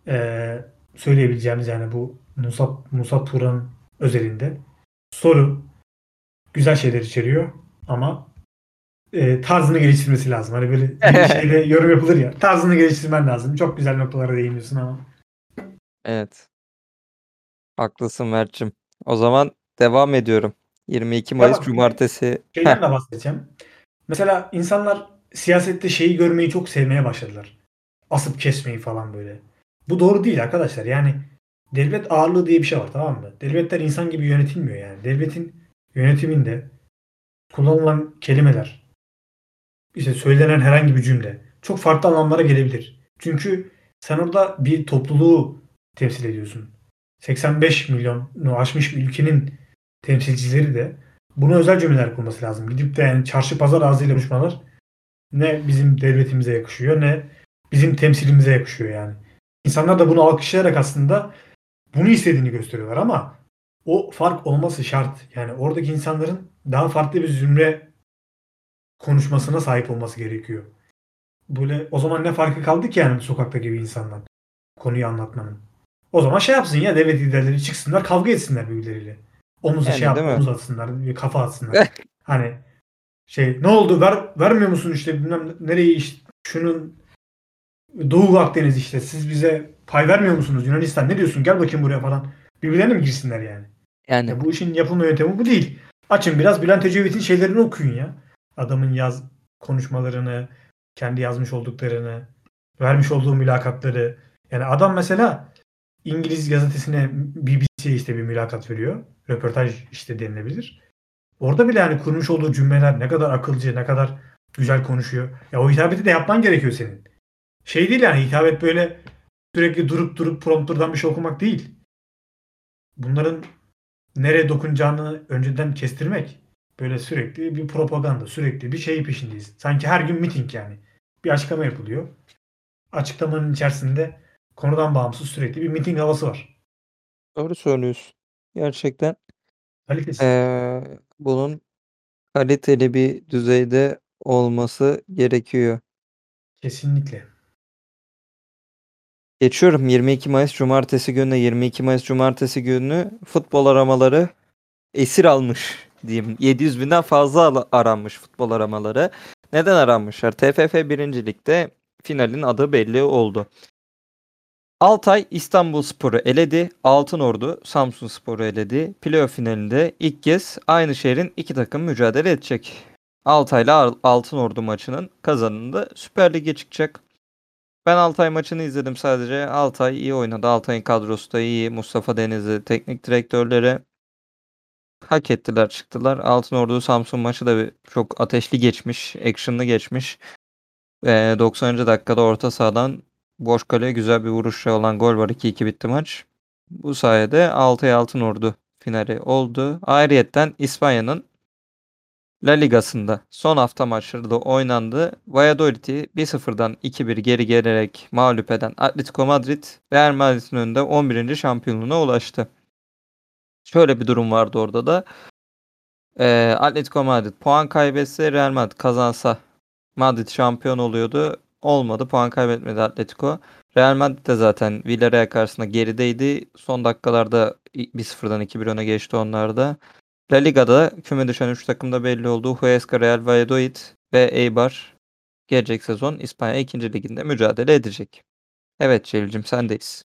eee, söyleyebileceğimiz yani bu Musa, Musa Turan'ın özelinde soru güzel şeyler içeriyor ama eee, tarzını geliştirmesi lazım. Hani böyle bir [LAUGHS] şeyde yorum yapılır ya. Tarzını geliştirmen lazım. Çok güzel noktalara değiniyorsun ama. Evet. Haklısın Mert'cim. O zaman devam ediyorum. 22 Mayıs Devam. Cumartesi. Şeyden de bahsedeceğim. Mesela insanlar siyasette şeyi görmeyi çok sevmeye başladılar. Asıp kesmeyi falan böyle. Bu doğru değil arkadaşlar. Yani devlet ağırlığı diye bir şey var tamam mı? Devletler insan gibi yönetilmiyor yani. Devletin yönetiminde kullanılan kelimeler, işte söylenen herhangi bir cümle çok farklı anlamlara gelebilir. Çünkü sen orada bir topluluğu temsil ediyorsun. 85 milyonu aşmış bir ülkenin temsilcileri de buna özel cümleler kurması lazım. Gidip de yani çarşı pazar ağzıyla konuşmalar ne bizim devletimize yakışıyor ne bizim temsilimize yakışıyor yani. İnsanlar da bunu alkışlayarak aslında bunu istediğini gösteriyorlar ama o fark olması şart. Yani oradaki insanların daha farklı bir zümre konuşmasına sahip olması gerekiyor. Böyle o zaman ne farkı kaldı ki yani bu sokaktaki bir insandan konuyu anlatmanın. O zaman şey yapsın ya devlet liderleri çıksınlar kavga etsinler birbirleriyle. Omuza Yani şey yap, omuz atsınlar, kafa atsınlar. [LAUGHS] hani şey ne oldu ver, vermiyor musun işte bilmem nereyi işte şunun Doğu Akdeniz işte siz bize pay vermiyor musunuz Yunanistan ne diyorsun gel bakayım buraya falan. Birbirlerine mi girsinler yani? yani Ya bu işin yapılma yöntemi bu değil. Açın biraz Bülent Ecevit'in şeylerini okuyun ya. Adamın yaz konuşmalarını, kendi yazmış olduklarını, vermiş olduğu mülakatları. Yani adam mesela İngiliz gazetesine BBC'ye işte bir mülakat veriyor. Röportaj işte denilebilir. Orada bile yani kurmuş olduğu cümleler ne kadar akılcı, ne kadar güzel konuşuyor. Ya o hitabeti de yapman gerekiyor senin. Şey değil yani hitabet böyle sürekli durup durup prompterdan bir şey okumak değil. Bunların nereye dokunacağını önceden kestirmek. Böyle sürekli bir propaganda, sürekli bir şey peşindeyiz. Sanki her gün miting yani. Bir açıklama yapılıyor. Açıklamanın içerisinde konudan bağımsız sürekli bir miting havası var. doğru söylüyorsun. Gerçekten Kalitesi. eee, bunun kaliteli bir düzeyde olması gerekiyor. Kesinlikle. Geçiyorum 22 Mayıs Cumartesi gününe 22 Mayıs Cumartesi günü futbol aramaları esir almış diyeyim. 700 binden fazla al- aranmış futbol aramaları. Neden aranmışlar? TFF 1. Lig'de finalin adı belli oldu. Altay İstanbul Sporu eledi. Altınordu Samsun Sporu eledi. Playoff finalinde ilk kez aynı şehrin iki takım mücadele edecek. Altay'la Al- Altınordu maçının kazanında Süper Lig'e çıkacak. Ben Altay maçını izledim sadece. Altay iyi oynadı. Altay'ın kadrosu da iyi. Mustafa Denizli teknik direktörleri hak ettiler çıktılar. Altınordu Samsun maçı da çok ateşli geçmiş. Action'lı geçmiş. Ee, 90. dakikada orta sahadan boş kaleye güzel bir vuruşla olan gol var. 2-2 bitti maç. Bu sayede Altay Altınordu finali oldu. Ayrıyetten İspanya'nın La Ligası'nda son hafta maçları da oynandı. Valladolid'i 1-0'dan 2-1 geri gelerek mağlup eden Atletico Madrid Real Madrid'in önünde 11. şampiyonluğuna ulaştı. Şöyle bir durum vardı orada da. Ee, Atletico Madrid puan kaybetse Real Madrid kazansa Madrid şampiyon oluyordu. Olmadı. Puan kaybetmedi Atletico. Real Madrid de zaten Villarreal karşısında gerideydi. Son dakikalarda 1-0'dan 2-1 öne geçti onlar da. La Liga'da küme düşen 3 takım da belli oldu. Huesca, Real Valladolid ve Eibar gelecek sezon İspanya 2. liginde mücadele edecek. Evet Celil'cim sendeyiz.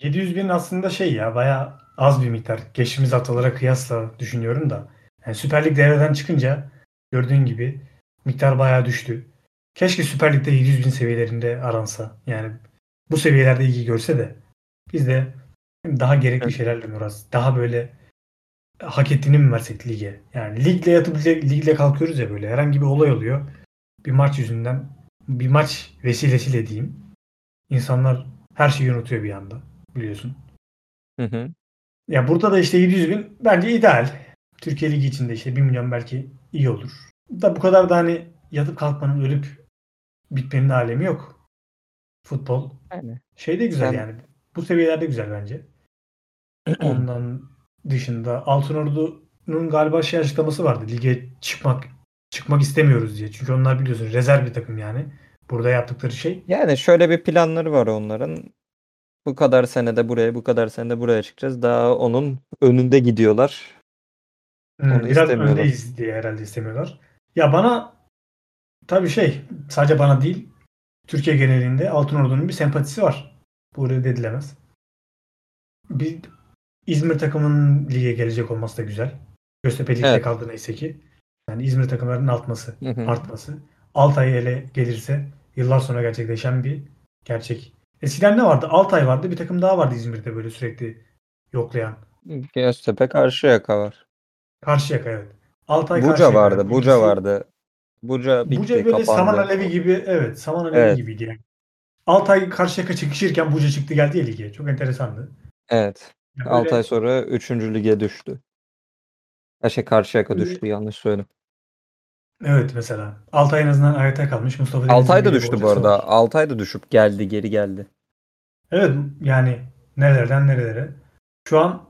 700 bin aslında şey ya baya az bir miktar. Geçtiğimiz haftalara kıyasla düşünüyorum da. Yani Süper Lig devreden çıkınca gördüğün gibi miktar bayağı düştü. Keşke Süper Lig'de 700 bin seviyelerinde aransa. Yani bu seviyelerde ilgi görse de biz de daha gerekli Evet. şeylerle mi uğraşsak? Daha böyle hak ettiğini mi versek lige? Yani ligle yatıp ligle kalkıyoruz ya böyle. Herhangi bir olay oluyor. Bir maç yüzünden bir maç vesilesiyle diyeyim. İnsanlar her şeyi unutuyor bir anda biliyorsun. Hı hı. Ya burada da işte 700 bin bence ideal. Türkiye Ligi içinde işte 1 milyon belki iyi olur. Da bu kadar da hani yatıp kalkmanın ölüp bitmenin alemi yok. Futbol Yani. şey de güzel Sen- yani. Bu seviyelerde güzel bence. [CLEARS THROAT] Ondan dışında Altınordu'nun galiba şey açıklaması vardı. Lige çıkmak çıkmak istemiyoruz diye. Çünkü onlar biliyorsun rezerv bir takım yani. Burada yaptıkları şey Yani şöyle bir planları var onların. Bu kadar senede buraya, bu kadar senede buraya çıkacağız. Daha onun önünde gidiyorlar. Hmm, Onu biraz istemiyorlar. öndeyiz diye herhalde istemiyorlar. Ya bana tabii şey sadece bana değil Türkiye genelinde Altınordu'nun bir sempatisi var. Bu reddedilemez. Bir İzmir takımının lige gelecek olması da güzel. Göztepe ligde Evet. kaldı neyse ki. Yani İzmir takımlarının Hı hı. artması. Altay ele gelirse yıllar sonra gerçekleşen bir gerçek. Eskiden ne vardı? Altay vardı. Bir takım daha vardı İzmir'de böyle sürekli yoklayan. Göztepe Karşıyaka var. Karşıyaka evet. Altay Buca Karşıyaka. vardı, Buca vardı. Buca bitti, Buca böyle kapandı. saman alevi gibi evet saman alevi Evet. gibiydi yani. Altay Karşıyaka çıkışırken Buca çıktı geldi ya lige. Çok enteresandı. Evet. Ya 6 böyle- ay sonra 3. lige düştü. Ha şey Karşıyaka Böyle- düştü yanlış söyledim. Evet mesela. Altay en azından ayakta kalmış. Mustafa Altay da düştü bu arada. var. Altay da düşüp geldi, geri geldi. Evet yani nerelerden nerelere. Şu an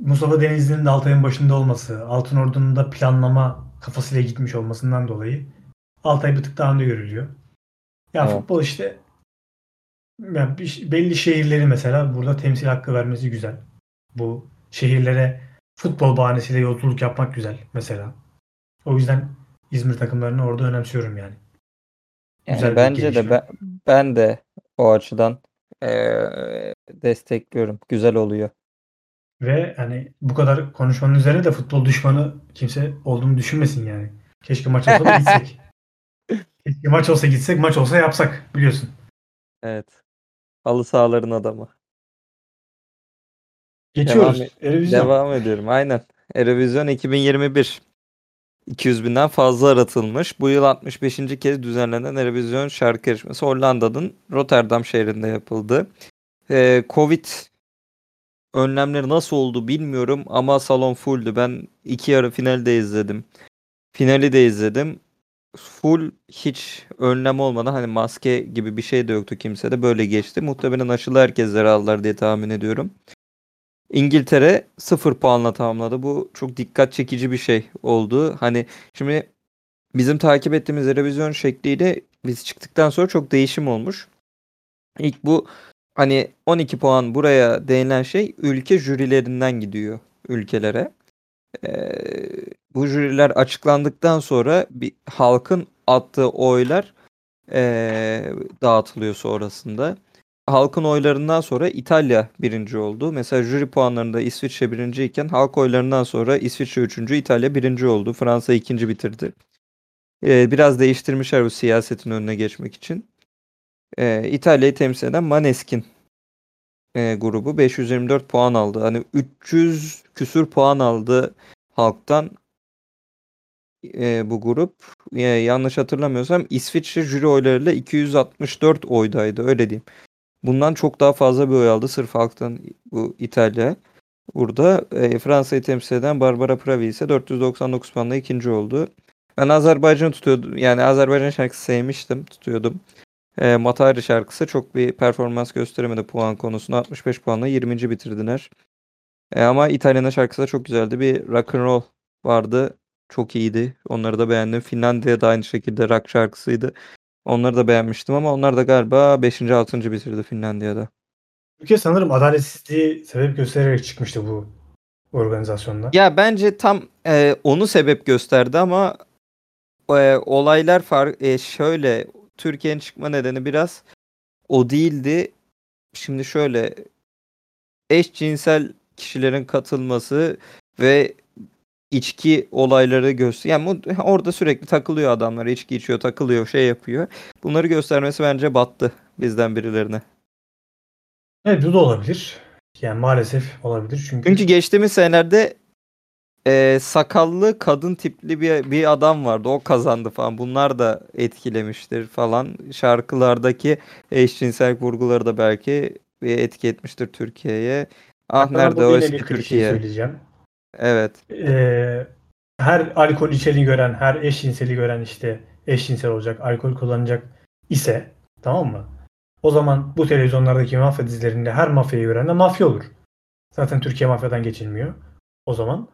Mustafa Denizli'nin de Altay'ın başında olması, Altınordu'nun da planlama kafasıyla gitmiş olmasından dolayı Altay bir tık daha önde görülüyor. Ya Evet. futbol işte ya bir- belli şehirleri mesela burada temsil hakkı vermesi güzel. Bu şehirlere futbol bahanesiyle yolculuk yapmak güzel mesela. O yüzden İzmir takımlarını orada önemsiyorum yani. Yani Güzel bence de ben, ben de o açıdan eee, destekliyorum. Güzel oluyor. Ve hani bu kadar konuşmanın üzerine de futbol düşmanı kimse olduğunu düşünmesin yani. Keşke maç olsa da [LAUGHS] gitsek. Keşke maç olsa gitsek, maç olsa yapsak biliyorsun. Evet. Halı sahaların adamı. Geçiyoruz. Devam- Erevizyon. Devam ediyorum. Aynen. Eurovision 2021. 200 binden fazla aratılmış. Bu yıl 65. kez düzenlenen Eurovision şarkı yarışması Hollanda'nın Rotterdam şehrinde yapıldı. Ee, Covid önlemleri nasıl oldu bilmiyorum ama salon fulldü. Ben iki yarı finali de izledim. Finali de izledim. Full hiç önlem olmadan hani maske gibi bir şey de yoktu kimsede. Böyle geçti. Muhtemelen aşılı herkesleri aldılar diye tahmin ediyorum. İngiltere 0 puanla tamamladı. Bu çok dikkat çekici bir şey oldu. Hani şimdi bizim takip ettiğimiz Eurovision şekliyle biz çıktıktan sonra çok değişim olmuş. İlk bu hani 12 puan buraya değinen şey ülke jürilerinden gidiyor ülkelere. Ee, bu jüriler açıklandıktan sonra bir halkın attığı oylar ee, dağıtılıyor sonrasında. Halkın oylarından sonra İtalya birinci oldu. Mesela jüri puanlarında İsviçre birinciyken halk oylarından sonra İsviçre üçüncü, İtalya birinci oldu. Fransa ikinci bitirdi. Ee, biraz değiştirmişler bu siyasetin önüne geçmek için. Ee, İtalya'yı temsil eden Maneskin e, grubu 524 puan aldı. Hani 300 küsür puan aldı halktan e, bu grup. E, yanlış hatırlamıyorsam İsviçre jüri oylarıyla 264 oydaydı öyle diyeyim. Bundan çok daha fazla bir oy aldı sırf halktan bu İtalya. Burada e, Fransa'yı temsil eden Barbara Pravi ise 499 puanla ikinci oldu. Ben Azerbaycan'ı tutuyordum. Yani Azerbaycan şarkısı sevmiştim, tutuyordum. E, Matari şarkısı çok bir performans gösteremedi puan konusunda. 65 puanla 20. bitirdiler. E, ama İtalya'nın şarkısı da çok güzeldi. Bir rock and roll vardı. Çok iyiydi. Onları da beğendim. Finlandiya da aynı şekilde rock şarkısıydı. Onları da beğenmiştim ama onlar da galiba 5. 6. bitirdi Finlandiya'da. Türkiye sanırım adaletsizliği sebep göstererek çıkmıştı bu organizasyonda. Ya bence tam e, onu sebep gösterdi ama e, olaylar far e, şöyle Türkiye'nin çıkma nedeni biraz o değildi. Şimdi şöyle eşcinsel kişilerin katılması ve içki olayları göster. Yani orada sürekli takılıyor adamlar. içki içiyor, takılıyor, şey yapıyor. Bunları göstermesi bence battı bizden birilerine. Evet bu da olabilir. Yani maalesef olabilir çünkü Çünkü geçtiğimiz senelerde e, sakallı kadın tipli bir bir adam vardı. O kazandı falan. Bunlar da etkilemiştir falan. Şarkılardaki eşcinsel vurguları da belki bir etki etmiştir Türkiye'ye. Ah Hatta nerede o eski Türkiye. söyleyeceğim. Evet. Ee, her alkol içeni gören, her eşcinseli gören işte eşcinsel olacak, alkol kullanacak ise tamam mı? O zaman bu televizyonlardaki mafya dizilerinde her mafyayı gören de mafya olur. Zaten Türkiye mafyadan geçilmiyor. O zaman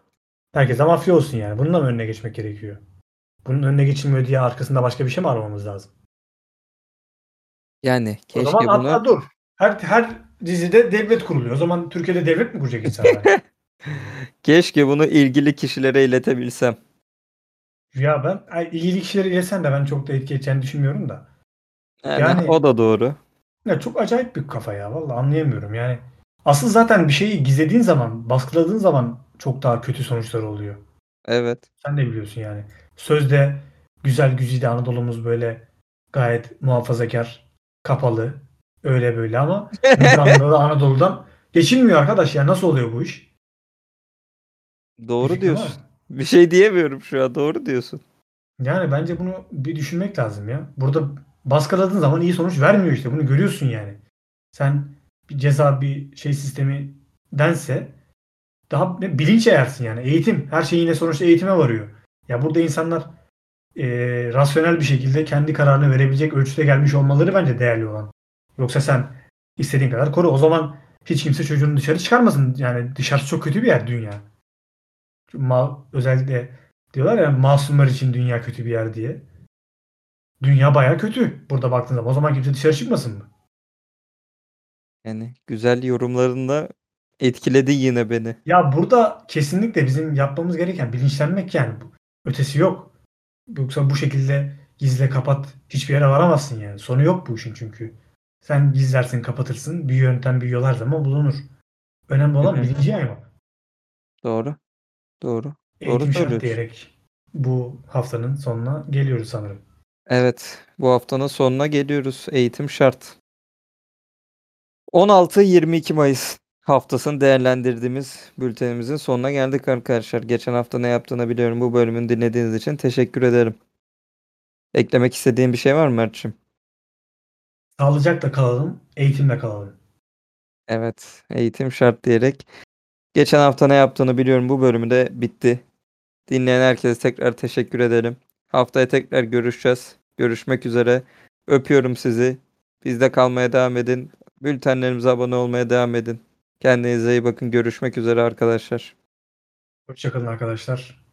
herkes de mafya olsun yani. Bunun da mı önüne geçmek gerekiyor? Bunun önüne geçilmiyor diye arkasında başka bir şey mi aramamız lazım? Yani o keşke zaman bunu hatta dur. Her, her dizide devlet kuruluyor. O zaman Türkiye'de devlet mi kuracak insanlar? [LAUGHS] keşke bunu ilgili kişilere iletebilsem. ya ben ay, ilgili kişileri ilesen de ben çok da etki edeceğini düşünmüyorum da. Yani, Yani- o da doğru. Ya çok acayip bir kafa ya. Vallahi anlayamıyorum yani. Asıl zaten bir şeyi gizlediğin zaman, baskıladığın zaman çok daha kötü sonuçlar oluyor. Evet. Sen de biliyorsun yani. Sözde güzel güzide Anadolu'muz böyle gayet muhafazakar, kapalı, öyle böyle ama [LAUGHS] da Anadolu'dan geçilmiyor arkadaş ya. Nasıl oluyor bu iş? Doğru var diyorsun. mı? Bir şey diyemiyorum şu an. Doğru diyorsun. Yani bence bunu bir düşünmek lazım ya. Burada baskıladığın zaman iyi sonuç vermiyor işte. Bunu görüyorsun yani. Sen bir ceza bir şey sistemi dense daha ne- bilinç eğersin yani. Eğitim. Her şey yine sonuçta eğitime varıyor. Ya burada insanlar eee, rasyonel bir şekilde kendi kararını verebilecek ölçüde gelmiş olmaları bence değerli olan. Yoksa sen istediğin kadar koru. O zaman hiç kimse çocuğunu dışarı çıkarmasın. Yani dışarısı çok kötü bir yer dünya. Ma özellikle diyorlar ya masumlar için dünya kötü bir yer diye. Dünya baya kötü burada baktığın zaman. O zaman kimse dışarı çıkmasın mı? Yani güzel yorumlarında etkiledi yine beni. Ya burada kesinlikle bizim yapmamız gereken bilinçlenmek yani. Ötesi yok. Yoksa bu şekilde gizle kapat hiçbir yere varamazsın yani. Sonu yok bu işin çünkü. Sen gizlersin kapatırsın. Bir yöntem bir yol her zaman bulunur. Önemli olan bilinci yaymak. Doğru. Doğru. Eğitim şart söylüyorsun. diyerek bu haftanın sonuna geliyoruz sanırım. Evet, bu haftanın sonuna geliyoruz. Eğitim şart. 16-22 Mayıs haftasını değerlendirdiğimiz bültenimizin sonuna geldik arkadaşlar. Geçen hafta ne yaptığını biliyorum. Bu bölümün dinlediğiniz için teşekkür ederim. Eklemek istediğin bir şey var mı Mert'ciğim? Sağlıcakla kalalım, eğitimle kalalım. Evet, eğitim şart diyerek. Geçen hafta ne yaptığını biliyorum. Bu bölümü de bitti. Dinleyen herkese tekrar teşekkür ederim. Haftaya tekrar görüşeceğiz. Görüşmek üzere. Öpüyorum sizi. Bizde kalmaya devam edin. Bültenlerimize abone olmaya devam edin. Kendinize iyi bakın. Görüşmek üzere arkadaşlar. Hoşçakalın arkadaşlar.